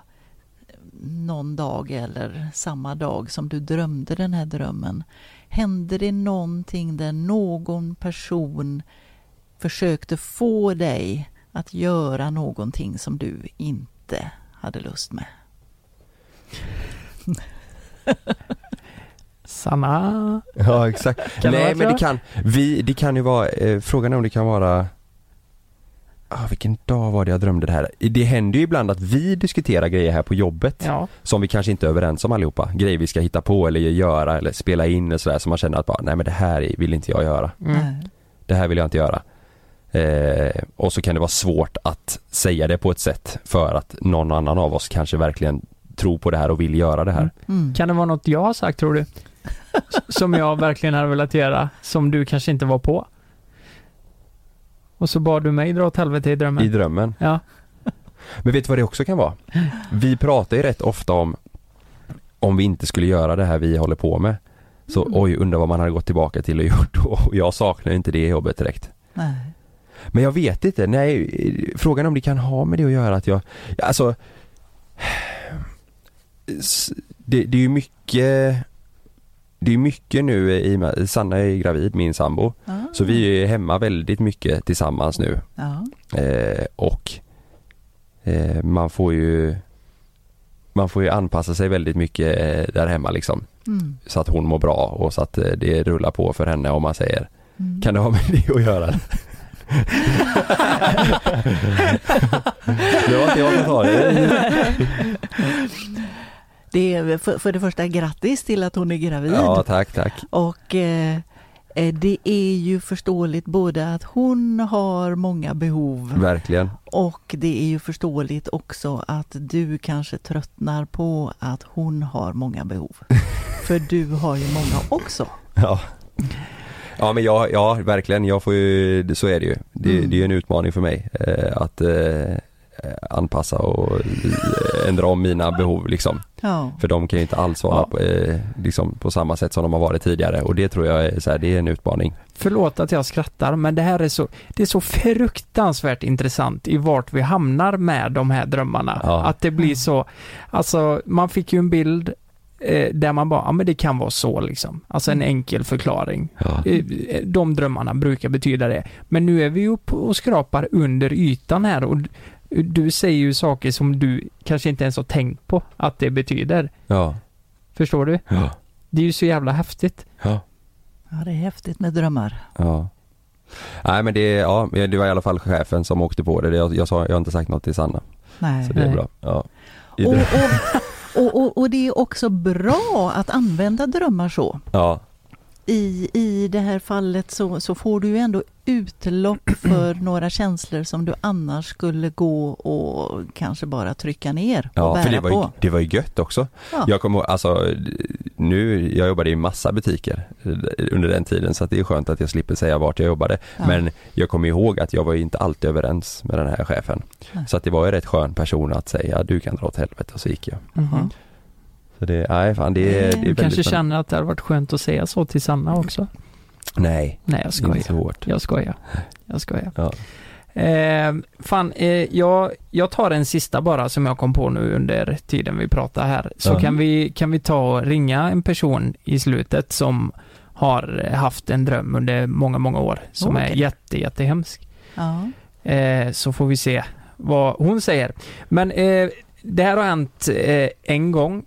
S5: någon dag eller samma dag som du drömde den här drömmen? Hände det någonting där någon person försökte få dig att göra någonting som du inte hade lust med?
S3: Sanna.
S4: Ja exakt.
S3: Kan det
S4: nej
S3: vara
S4: men det
S3: så?
S4: kan, vi, det kan ju vara, eh, frågan är om det kan vara Ah, vilken dag var det jag drömde det här? Det händer ju ibland att vi diskuterar grejer här på jobbet
S3: Ja,
S4: som vi kanske inte är överens om allihopa. Grejer vi ska hitta på eller göra eller spela in och sådär som man känner att bara, nej men det här vill inte jag göra.
S3: mm.
S4: Det här vill jag inte göra. Eh, och så kan det vara svårt att säga det på ett sätt för att någon annan av oss kanske verkligen tror på det här och vill göra det här.
S5: Mm.
S3: Kan det vara något jag har sagt tror du? som jag verkligen hade velat göra, som du kanske inte var på. Och så bad du mig dra åt helvete i drömmen.
S4: I drömmen.
S3: Ja.
S4: Men vet du vad det också kan vara? Vi pratar ju rätt ofta om om vi inte skulle göra det här vi håller på med. Så
S5: Mm.
S4: oj, undrar vad man hade gått tillbaka till och gjort. Och jag saknar inte det jobbet direkt.
S5: Nej.
S4: Men jag vet inte, nej, frågan om det kan ha med det att göra att jag, alltså det, det är ju mycket det är mycket nu i och med, Sanna är gravid, min sambo.
S5: Ja.
S4: Så vi är hemma väldigt mycket tillsammans nu.
S5: Ja.
S4: Eh, och eh, man får ju man får ju anpassa sig väldigt mycket eh, där hemma liksom.
S5: Mm.
S4: Så att hon mår bra och så att eh, det rullar på för henne om man säger
S5: Mm.
S4: Kan det ha med det att göra? det var inte jag som sa det.
S5: Det är för, för det första grattis till att hon är gravid.
S4: Ja tack tack.
S5: Och eh, eh, det är ju förståeligt både att hon har många behov
S4: Verkligen.
S5: och det är ju förståeligt också att du kanske tröttnar på att hon har många behov. För du har ju många också.
S4: Ja. Ja men jag, ja verkligen, jag får ju, så är det ju. Det,
S5: Mm.
S4: det är en utmaning för mig eh, att eh, anpassa och eh, ändra om mina behov liksom.
S5: Ja.
S4: För de kan ju inte alls vara
S3: Ja.
S4: på, eh, liksom på samma sätt som de har varit tidigare och det tror jag är, så här, det är en utmaning.
S3: Förlåt att jag skrattar, men det här är så, det är så fruktansvärt intressant i vart vi hamnar med de här drömmarna.
S4: Ja.
S3: Att det blir så, alltså man fick ju en bild eh, där man bara, ja men det kan vara så liksom. Alltså en enkel förklaring.
S4: Ja.
S3: Eh, De drömmarna brukar betyda det. Men nu är vi upp och skrapar under ytan här och du säger ju saker som du kanske inte ens har tänkt på att det betyder.
S4: Ja.
S3: Förstår du?
S4: Ja.
S3: Det är ju så jävla häftigt.
S4: Ja.
S5: ja, det är häftigt med drömmar.
S4: Ja. Nej men det, ja, det var i alla fall chefen som åkte på det. Jag, jag, sa, jag har inte sagt något till Sanna.
S5: Nej.
S4: Så det är
S3: Nej.
S4: bra. Ja.
S5: Och, och, och, och det är också bra att använda drömmar så.
S4: ja.
S5: I, I det här fallet så, så får du ju ändå utlopp för några känslor som du annars skulle gå och kanske bara trycka ner och
S4: Ja,
S5: bära
S4: för det var, ju,
S5: på.
S4: det var ju gött också.
S5: Ja.
S4: Jag kommer alltså nu, jag jobbade i massa butiker under den tiden så att det är skönt att jag slipper säga vart jag jobbade.
S5: Ja.
S4: Men jag kommer ihåg att jag var ju inte alltid överens med den här chefen.
S5: Nej.
S4: Så att det var ju rätt skön person att säga du kan dra åt helvete och så gick jag.
S3: Mhm.
S4: Så det, nej fan det, är- det är
S3: Du
S4: väldigt
S3: kanske
S4: skönt.
S3: känner att det hade varit skönt att säga så till Sanna också?
S4: Nej,
S3: Nej, jag
S4: inte
S3: skojar.
S4: så hårt.
S3: Jag skojar. Jag skojar.
S4: Ja.
S3: Eh, fan, eh, jag, jag tar en sista bara som jag kom på nu under tiden vi pratar här. Så
S4: Ja.
S3: kan, vi, kan vi ta och ringa en person i slutet som har haft en dröm under många, många år som är
S5: Okej.
S3: jätte, jättehemsk.
S5: Ja.
S3: Eh, så får vi se vad hon säger. Men eh, det här har hänt eh, en gång,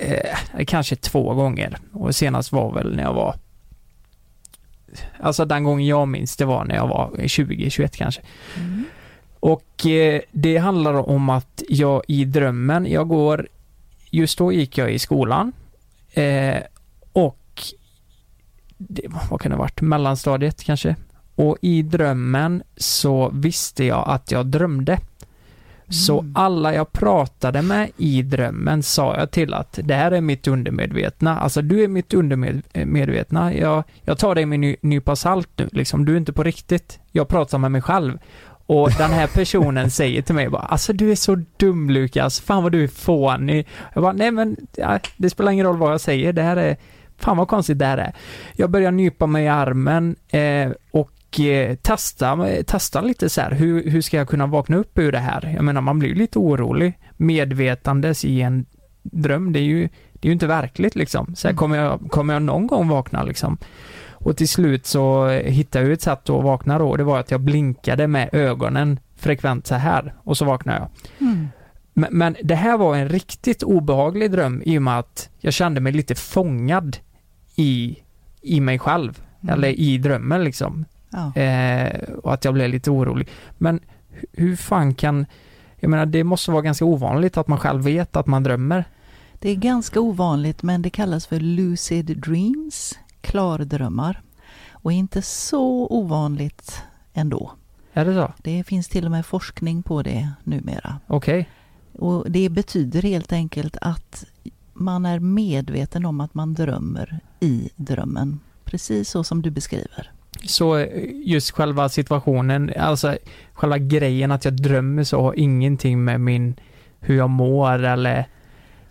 S3: eh, kanske två gånger. Och senast var väl när jag var Alltså den gången jag minns det var när jag var 20-21 kanske.
S5: Mm.
S3: Och eh, det handlar om att jag i drömmen, jag går, just då gick jag i skolan eh, och det, vad kan det ha varit, mellanstadiet kanske. Och i drömmen så visste jag att jag drömde. Så
S5: Mm.
S3: alla jag pratade med i drömmen sa jag till att det här är mitt undermedvetna. Alltså du är mitt undermedvetna. Jag, jag tar dig med en ny, nypa salt nu liksom. Du är inte på riktigt. Jag pratar med mig själv. Och den här personen säger till mig bara Alltså du är så dum Lukas. Fan vad du är fånig. Jag bara nej men det spelar ingen roll vad jag säger. Det här är Fan vad konstigt det här är. Jag börjar nypa mig i armen eh, och eh, testa, testa lite så här. Hur, hur ska jag kunna vakna upp ur det här? Jag menar man blir lite orolig. Medvetandes i en dröm, det är ju, det är ju inte verkligt liksom. Så här,
S5: Mm.
S3: kommer, jag, kommer jag någon gång vakna liksom? Och till slut så hittade jag ett sätt att vakna då. Det var att jag blinkade med ögonen frekvent så här och så vaknade jag.
S5: Mm.
S3: Men, men det här var en riktigt obehaglig dröm i och med att jag kände mig lite fångad i, i mig själv.
S5: Mm.
S3: Eller i drömmen liksom.
S5: Ja.
S3: Eh, och att jag blev lite orolig. Men hu- hur fan kan... Jag menar det måste vara ganska ovanligt att man själv vet att man drömmer.
S5: Det är ganska ovanligt men det kallas för lucid dreams, klardrömmar. Och inte så ovanligt ändå.
S3: Är det så?
S5: Det finns till och med forskning på det numera.
S3: Okej.
S5: Och det betyder helt enkelt att man är medveten om att man drömmer i drömmen. Precis så som du beskriver.
S3: Så eh, just själva situationen, alltså själva grejen att jag drömmer så har ingenting med min, hur jag mår eller,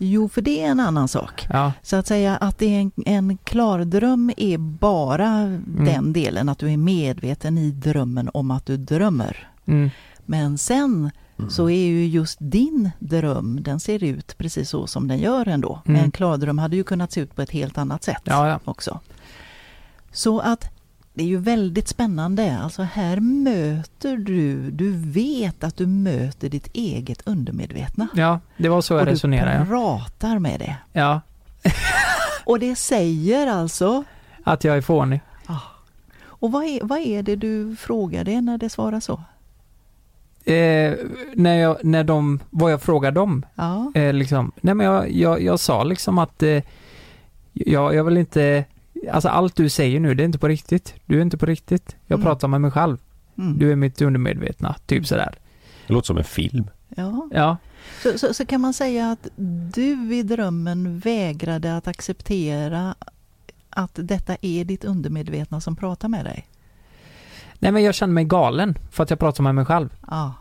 S5: Jo, för det är en annan sak.
S3: ja,
S5: Så att säga att det är en, en klar dröm är bara
S3: Mm.
S5: den delen att du är medveten i drömmen om att du drömmer.
S3: mm,
S5: Men sen så är ju just din dröm, den ser ut precis så som den gör ändå.
S3: Mm.
S5: En klardröm hade ju kunnat se ut på ett helt annat sätt
S3: ja, ja.
S5: också. Så att det är ju väldigt spännande. Alltså här möter du, du vet att du möter ditt eget undermedvetna.
S3: Ja, det var så jag
S5: och du
S3: resonerade. Ja.
S5: pratar med det.
S3: ja,
S5: Och det säger alltså
S3: att jag är fånig.
S5: Och vad är, vad är det du frågar det när det svarar så?
S3: Eh, när jag, när de, vad jag frågade dem,
S5: Ja,
S3: eh, liksom, nej men jag, jag, jag sa liksom att eh, jag, jag vill inte, alltså allt du säger nu, det är inte på riktigt. Du är inte på riktigt. Jag
S5: Mm.
S3: pratar med mig själv.
S5: mm.
S3: Du är mitt undermedvetna, typ sådär.
S4: Det låter som en film.
S5: ja.
S3: Ja,
S5: Så, så, så kan man säga att du i drömmen vägrade att acceptera att detta är ditt undermedvetna som pratar med dig?
S3: nej men jag kände mig galen för att jag pratar med mig själv.
S5: Ja,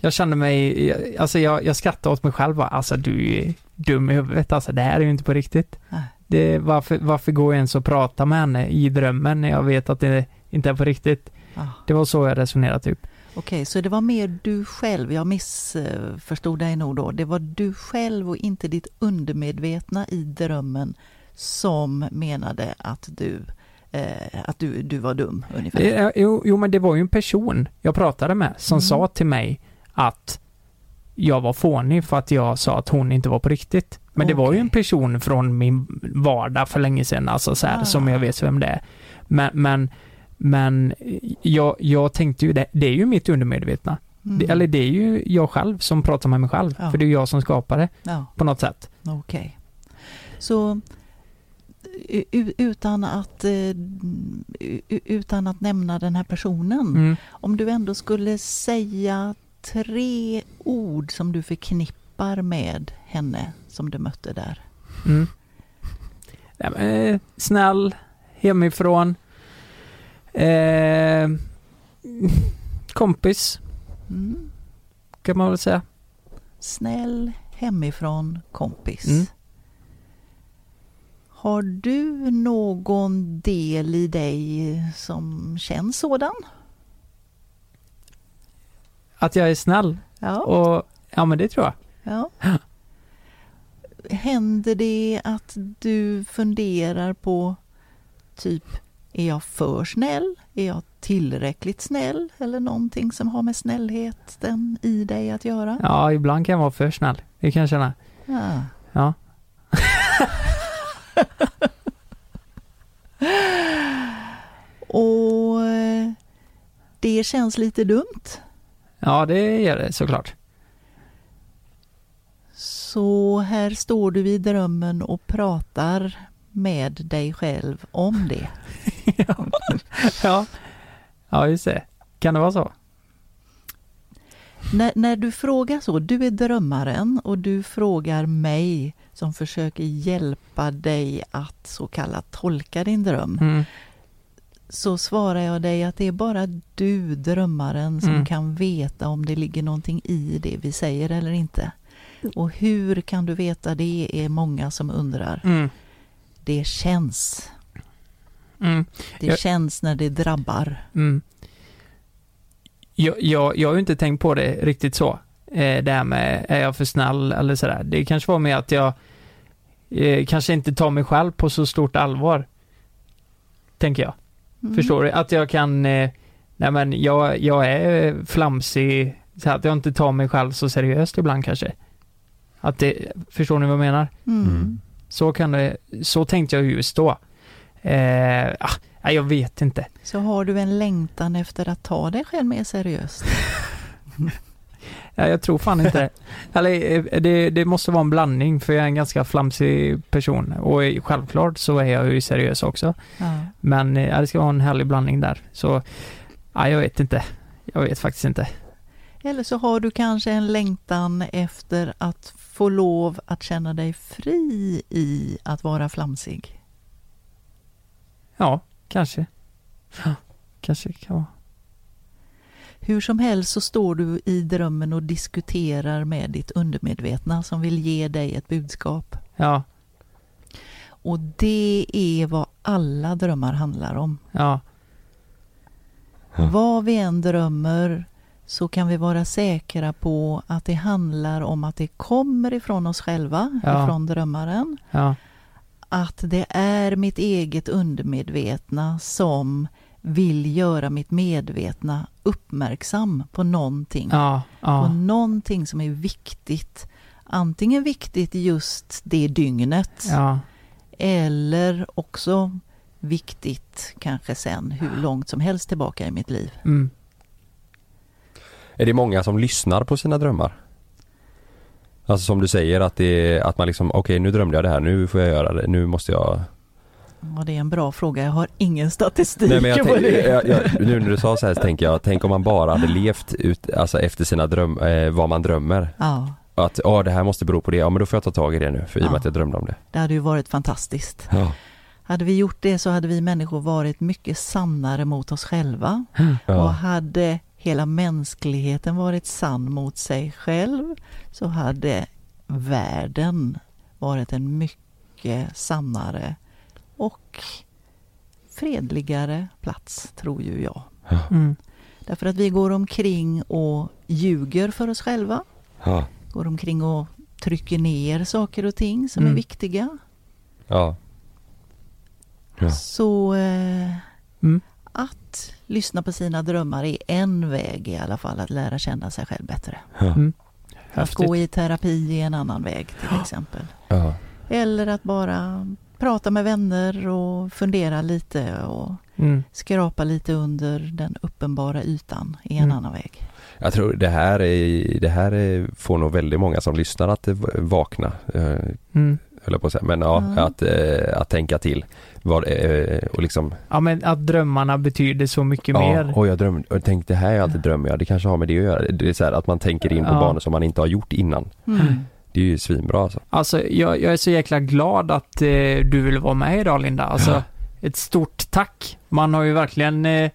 S3: Jag kände mig, alltså jag, jag skrattade åt mig själv bara, alltså du är dum i huvudet alltså, det här är ju inte på riktigt.
S5: Nej.
S3: Det, varför, varför går jag ens och pratar med henne i drömmen när jag vet att det inte är på riktigt?
S5: ja.
S3: Det var så jag resonerade typ.
S5: Okej, så det var mer du själv, jag missförstod dig nog då. Det var du själv och inte ditt undermedvetna i drömmen som menade att du, eh, att du, du var dum ungefär.
S3: Eh, Jo, jo, men det var ju en person jag pratade med som
S5: Mm.
S3: sa till mig att jag var fånig för att jag sa att hon inte var på riktigt. Men det var ju en person från min vardag för länge sedan, alltså så här,
S5: Ah.
S3: som jag vet vem det är. Men, men, men jag, jag tänkte ju det, det är ju mitt undermedvetna.
S5: Mm.
S3: Det, eller det är ju jag själv som pratar med mig själv,
S5: Ja.
S3: för det är jag som skapar det
S5: Ja.
S3: på något sätt.
S5: Okej. Så u- u- utan att, eh, utan att nämna den här personen,
S3: Mm.
S5: om du ändå skulle säga tre ord som du förknippar med henne som du mötte där.
S3: Mm. Men, eh, snäll, hemifrån, eh, kompis
S5: Mm.
S3: kan man väl säga.
S5: Snäll, hemifrån, kompis.
S3: Mm.
S5: Har du någon del i dig som känns sådan?
S3: Att jag är snäll
S5: Ja.
S3: och ja men det tror jag.
S5: Ja. Händer det att du funderar på typ, är jag för snäll? Är jag tillräckligt snäll? Eller någonting som har med snällheten i dig att göra?
S3: Ja, ibland kan jag vara för snäll. Det kan jag känna.
S5: Ja.
S3: Ja.
S5: Och eh, det känns lite dumt.
S3: Ja, det gör det såklart.
S5: Så här står du i drömmen och pratar med dig själv om det.
S3: ja. ja, just det. Kan det vara så?
S5: När, när du frågar så, du är drömmaren och du frågar mig som försöker hjälpa dig att så kallat tolka din dröm.
S3: Mm.
S5: Så svarar jag dig att det är bara du, drömmaren, som
S3: Mm.
S5: kan veta om det ligger någonting i det vi säger eller inte. Och hur kan du veta det är många som undrar.
S3: Mm.
S5: Det känns.
S3: Mm.
S5: Det
S3: Jag-
S5: känns när det drabbar.
S3: Mm. Jag, jag, jag har ju inte tänkt på det riktigt så. Eh, det här med, är jag för snäll eller sådär. Det kanske var med att jag eh, kanske inte tar mig själv på så stort allvar. Tänker jag.
S5: Mm.
S3: Förstår du? Att jag kan, eh, nej men jag, jag är flamsig, så att jag inte tar mig själv så seriöst ibland kanske. Att det, förstår ni vad jag menar?
S5: Mm.
S4: Mm.
S3: Så kan det, så tänkte jag just då. Eh, ah, jag vet inte.
S5: Så har du en längtan efter att ta dig själv mer seriöst.
S3: Ja, jag tror fan inte det. Eller eh, det, det måste vara en blandning för jag är en ganska flamsig person och självklart så är jag ju seriös också.
S5: Ja.
S3: Men eh, ja, det ska vara en härlig blandning där. Så, ja, jag vet inte. Jag vet faktiskt inte.
S5: Eller så har du kanske en längtan efter att få lov att känna dig fri i att vara flamsig.
S3: Ja, kanske. Ja, kanske kan vara.
S5: Hur som helst så står du i drömmen och diskuterar med ditt undermedvetna som vill ge dig ett budskap.
S3: Ja,
S5: Och det är vad alla drömmar handlar om.
S3: ja,
S5: Vad vi än drömmer så kan vi vara säkra på att det handlar om att det kommer ifrån oss själva,
S3: Ja.
S5: ifrån drömmaren.
S3: ja,
S5: Att det är mitt eget undermedvetna som vill göra mitt medvetna uppmärksam på någonting.
S3: ja,
S5: På
S3: ja,
S5: någonting som är viktigt. Antingen viktigt just det dygnet
S3: ja,
S5: eller också viktigt kanske sen hur långt som helst tillbaka i mitt liv.
S3: mm.
S4: Är det många som lyssnar på sina drömmar? Alltså som du säger att det att man liksom, okej nu drömde jag det här, nu får jag göra det, nu måste jag
S5: Ja, det är en bra fråga. Jag har ingen statistik
S4: Nej men jag,
S5: på det.
S4: jag, jag, nu när du sa så här så tänker jag, tänk om man bara hade levt ut, alltså efter sina dröm, eh, vad man drömmer.
S5: Ja,
S4: Att, ja det här måste bero på det, ja men då får jag ta tag i det nu, för i och med att jag drömde om det.
S5: det hade ju varit fantastiskt.
S4: Ja.
S5: Hade vi gjort det så hade vi människor varit mycket sannare mot oss själva. Och hade hela mänskligheten varit sann mot sig själv så hade världen varit en mycket sannare och fredligare plats, tror ju jag.
S3: Mm.
S5: Därför att vi går omkring och ljuger för oss själva.
S4: Ja.
S5: Går omkring och trycker ner saker och ting som
S3: Mm.
S5: är viktiga.
S4: Ja. Ja.
S5: Så eh,
S3: Mm.
S5: att lyssna på sina drömmar är en väg i alla fall att lära känna sig själv bättre.
S3: Mm.
S5: Att gå i terapi är en annan väg till exempel.
S4: Ja.
S5: Eller att bara prata med vänner och fundera lite och
S3: Mm.
S5: skrapa lite under den uppenbara ytan är en
S3: Mm.
S5: annan väg.
S4: Jag tror det här, är, det här är, får nog väldigt många som lyssnar att vakna, eh,
S3: Mm.
S4: höll jag på att säga. Men ja,
S5: Ja.
S4: att, eh, att tänka till. Vad, eh, och liksom,
S3: Ja men att drömmarna betyder så mycket
S4: ja,
S3: mer.
S4: och jag drömde, och tänkte det här är alltid drömmer jag, det kanske har med det att göra. Det är så här att man tänker in på
S3: Ja.
S4: banor som man inte har gjort innan.
S5: Mm.
S4: Det är ju svinbra alltså.
S3: Alltså jag, jag är så jäkla glad att eh, du vill vara med idag Linda. Alltså
S4: Ja.
S3: ett stort tack. Man har ju verkligen eh,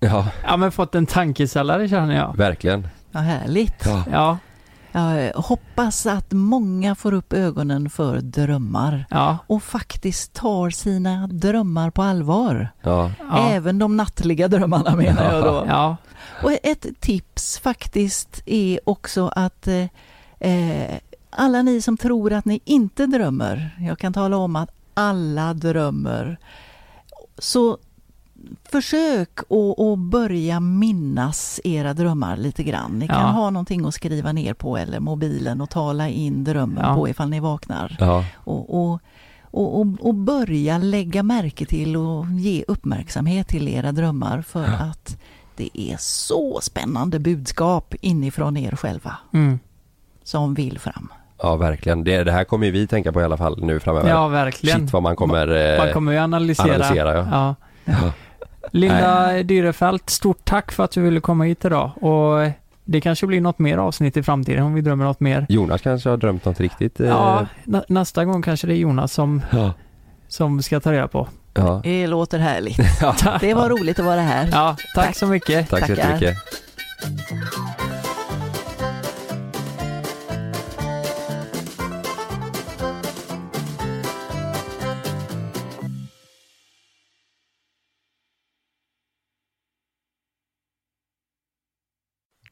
S4: Ja,
S3: ja, men fått en tankeställare känner jag.
S4: verkligen.
S5: Vad härligt.
S4: Ja.
S3: Ja,
S5: Jag hoppas att många får upp ögonen för drömmar
S3: ja,
S5: och faktiskt tar sina drömmar på allvar.
S4: Ja,
S3: ja.
S5: Även de nattliga drömmarna menar jag då.
S3: Ja,
S5: Och ett tips faktiskt är också att eh, eh, alla ni som tror att ni inte drömmer, jag kan tala om att alla drömmer. Så försök att börja minnas era drömmar lite grann. Ni kan
S3: Ja.
S5: ha någonting att skriva ner på eller mobilen och tala in drömmen
S3: Ja.
S5: på ifall ni vaknar.
S4: ja,
S5: Och, och, och, och, och börja lägga märke till och ge uppmärksamhet till era drömmar för att det är så spännande budskap inifrån er själva
S3: mm.
S5: som vill fram.
S4: ja verkligen. Det, det här kommer ju vi tänka på i alla fall nu framöver.
S3: ja verkligen.
S4: Shit vad man kommer, eh,
S3: Man kommer ju analysera.
S4: analysera, ja.
S3: ja.
S4: Ja.
S3: Linda Dyrefelt, stort tack för att du ville komma hit idag. Och eh, det kanske blir något mer avsnitt i framtiden om vi drömmer något mer.
S4: Jonas kanske har drömt något riktigt. eh,
S3: Ja, nä- nästa gång kanske det är Jonas som,
S4: ja.
S3: som ska ta reda på.
S4: ja.
S5: Det låter härligt. Det var roligt att vara här.
S3: Ja, tack,
S5: Tack.
S3: så mycket.
S4: Tack så
S5: Tackar.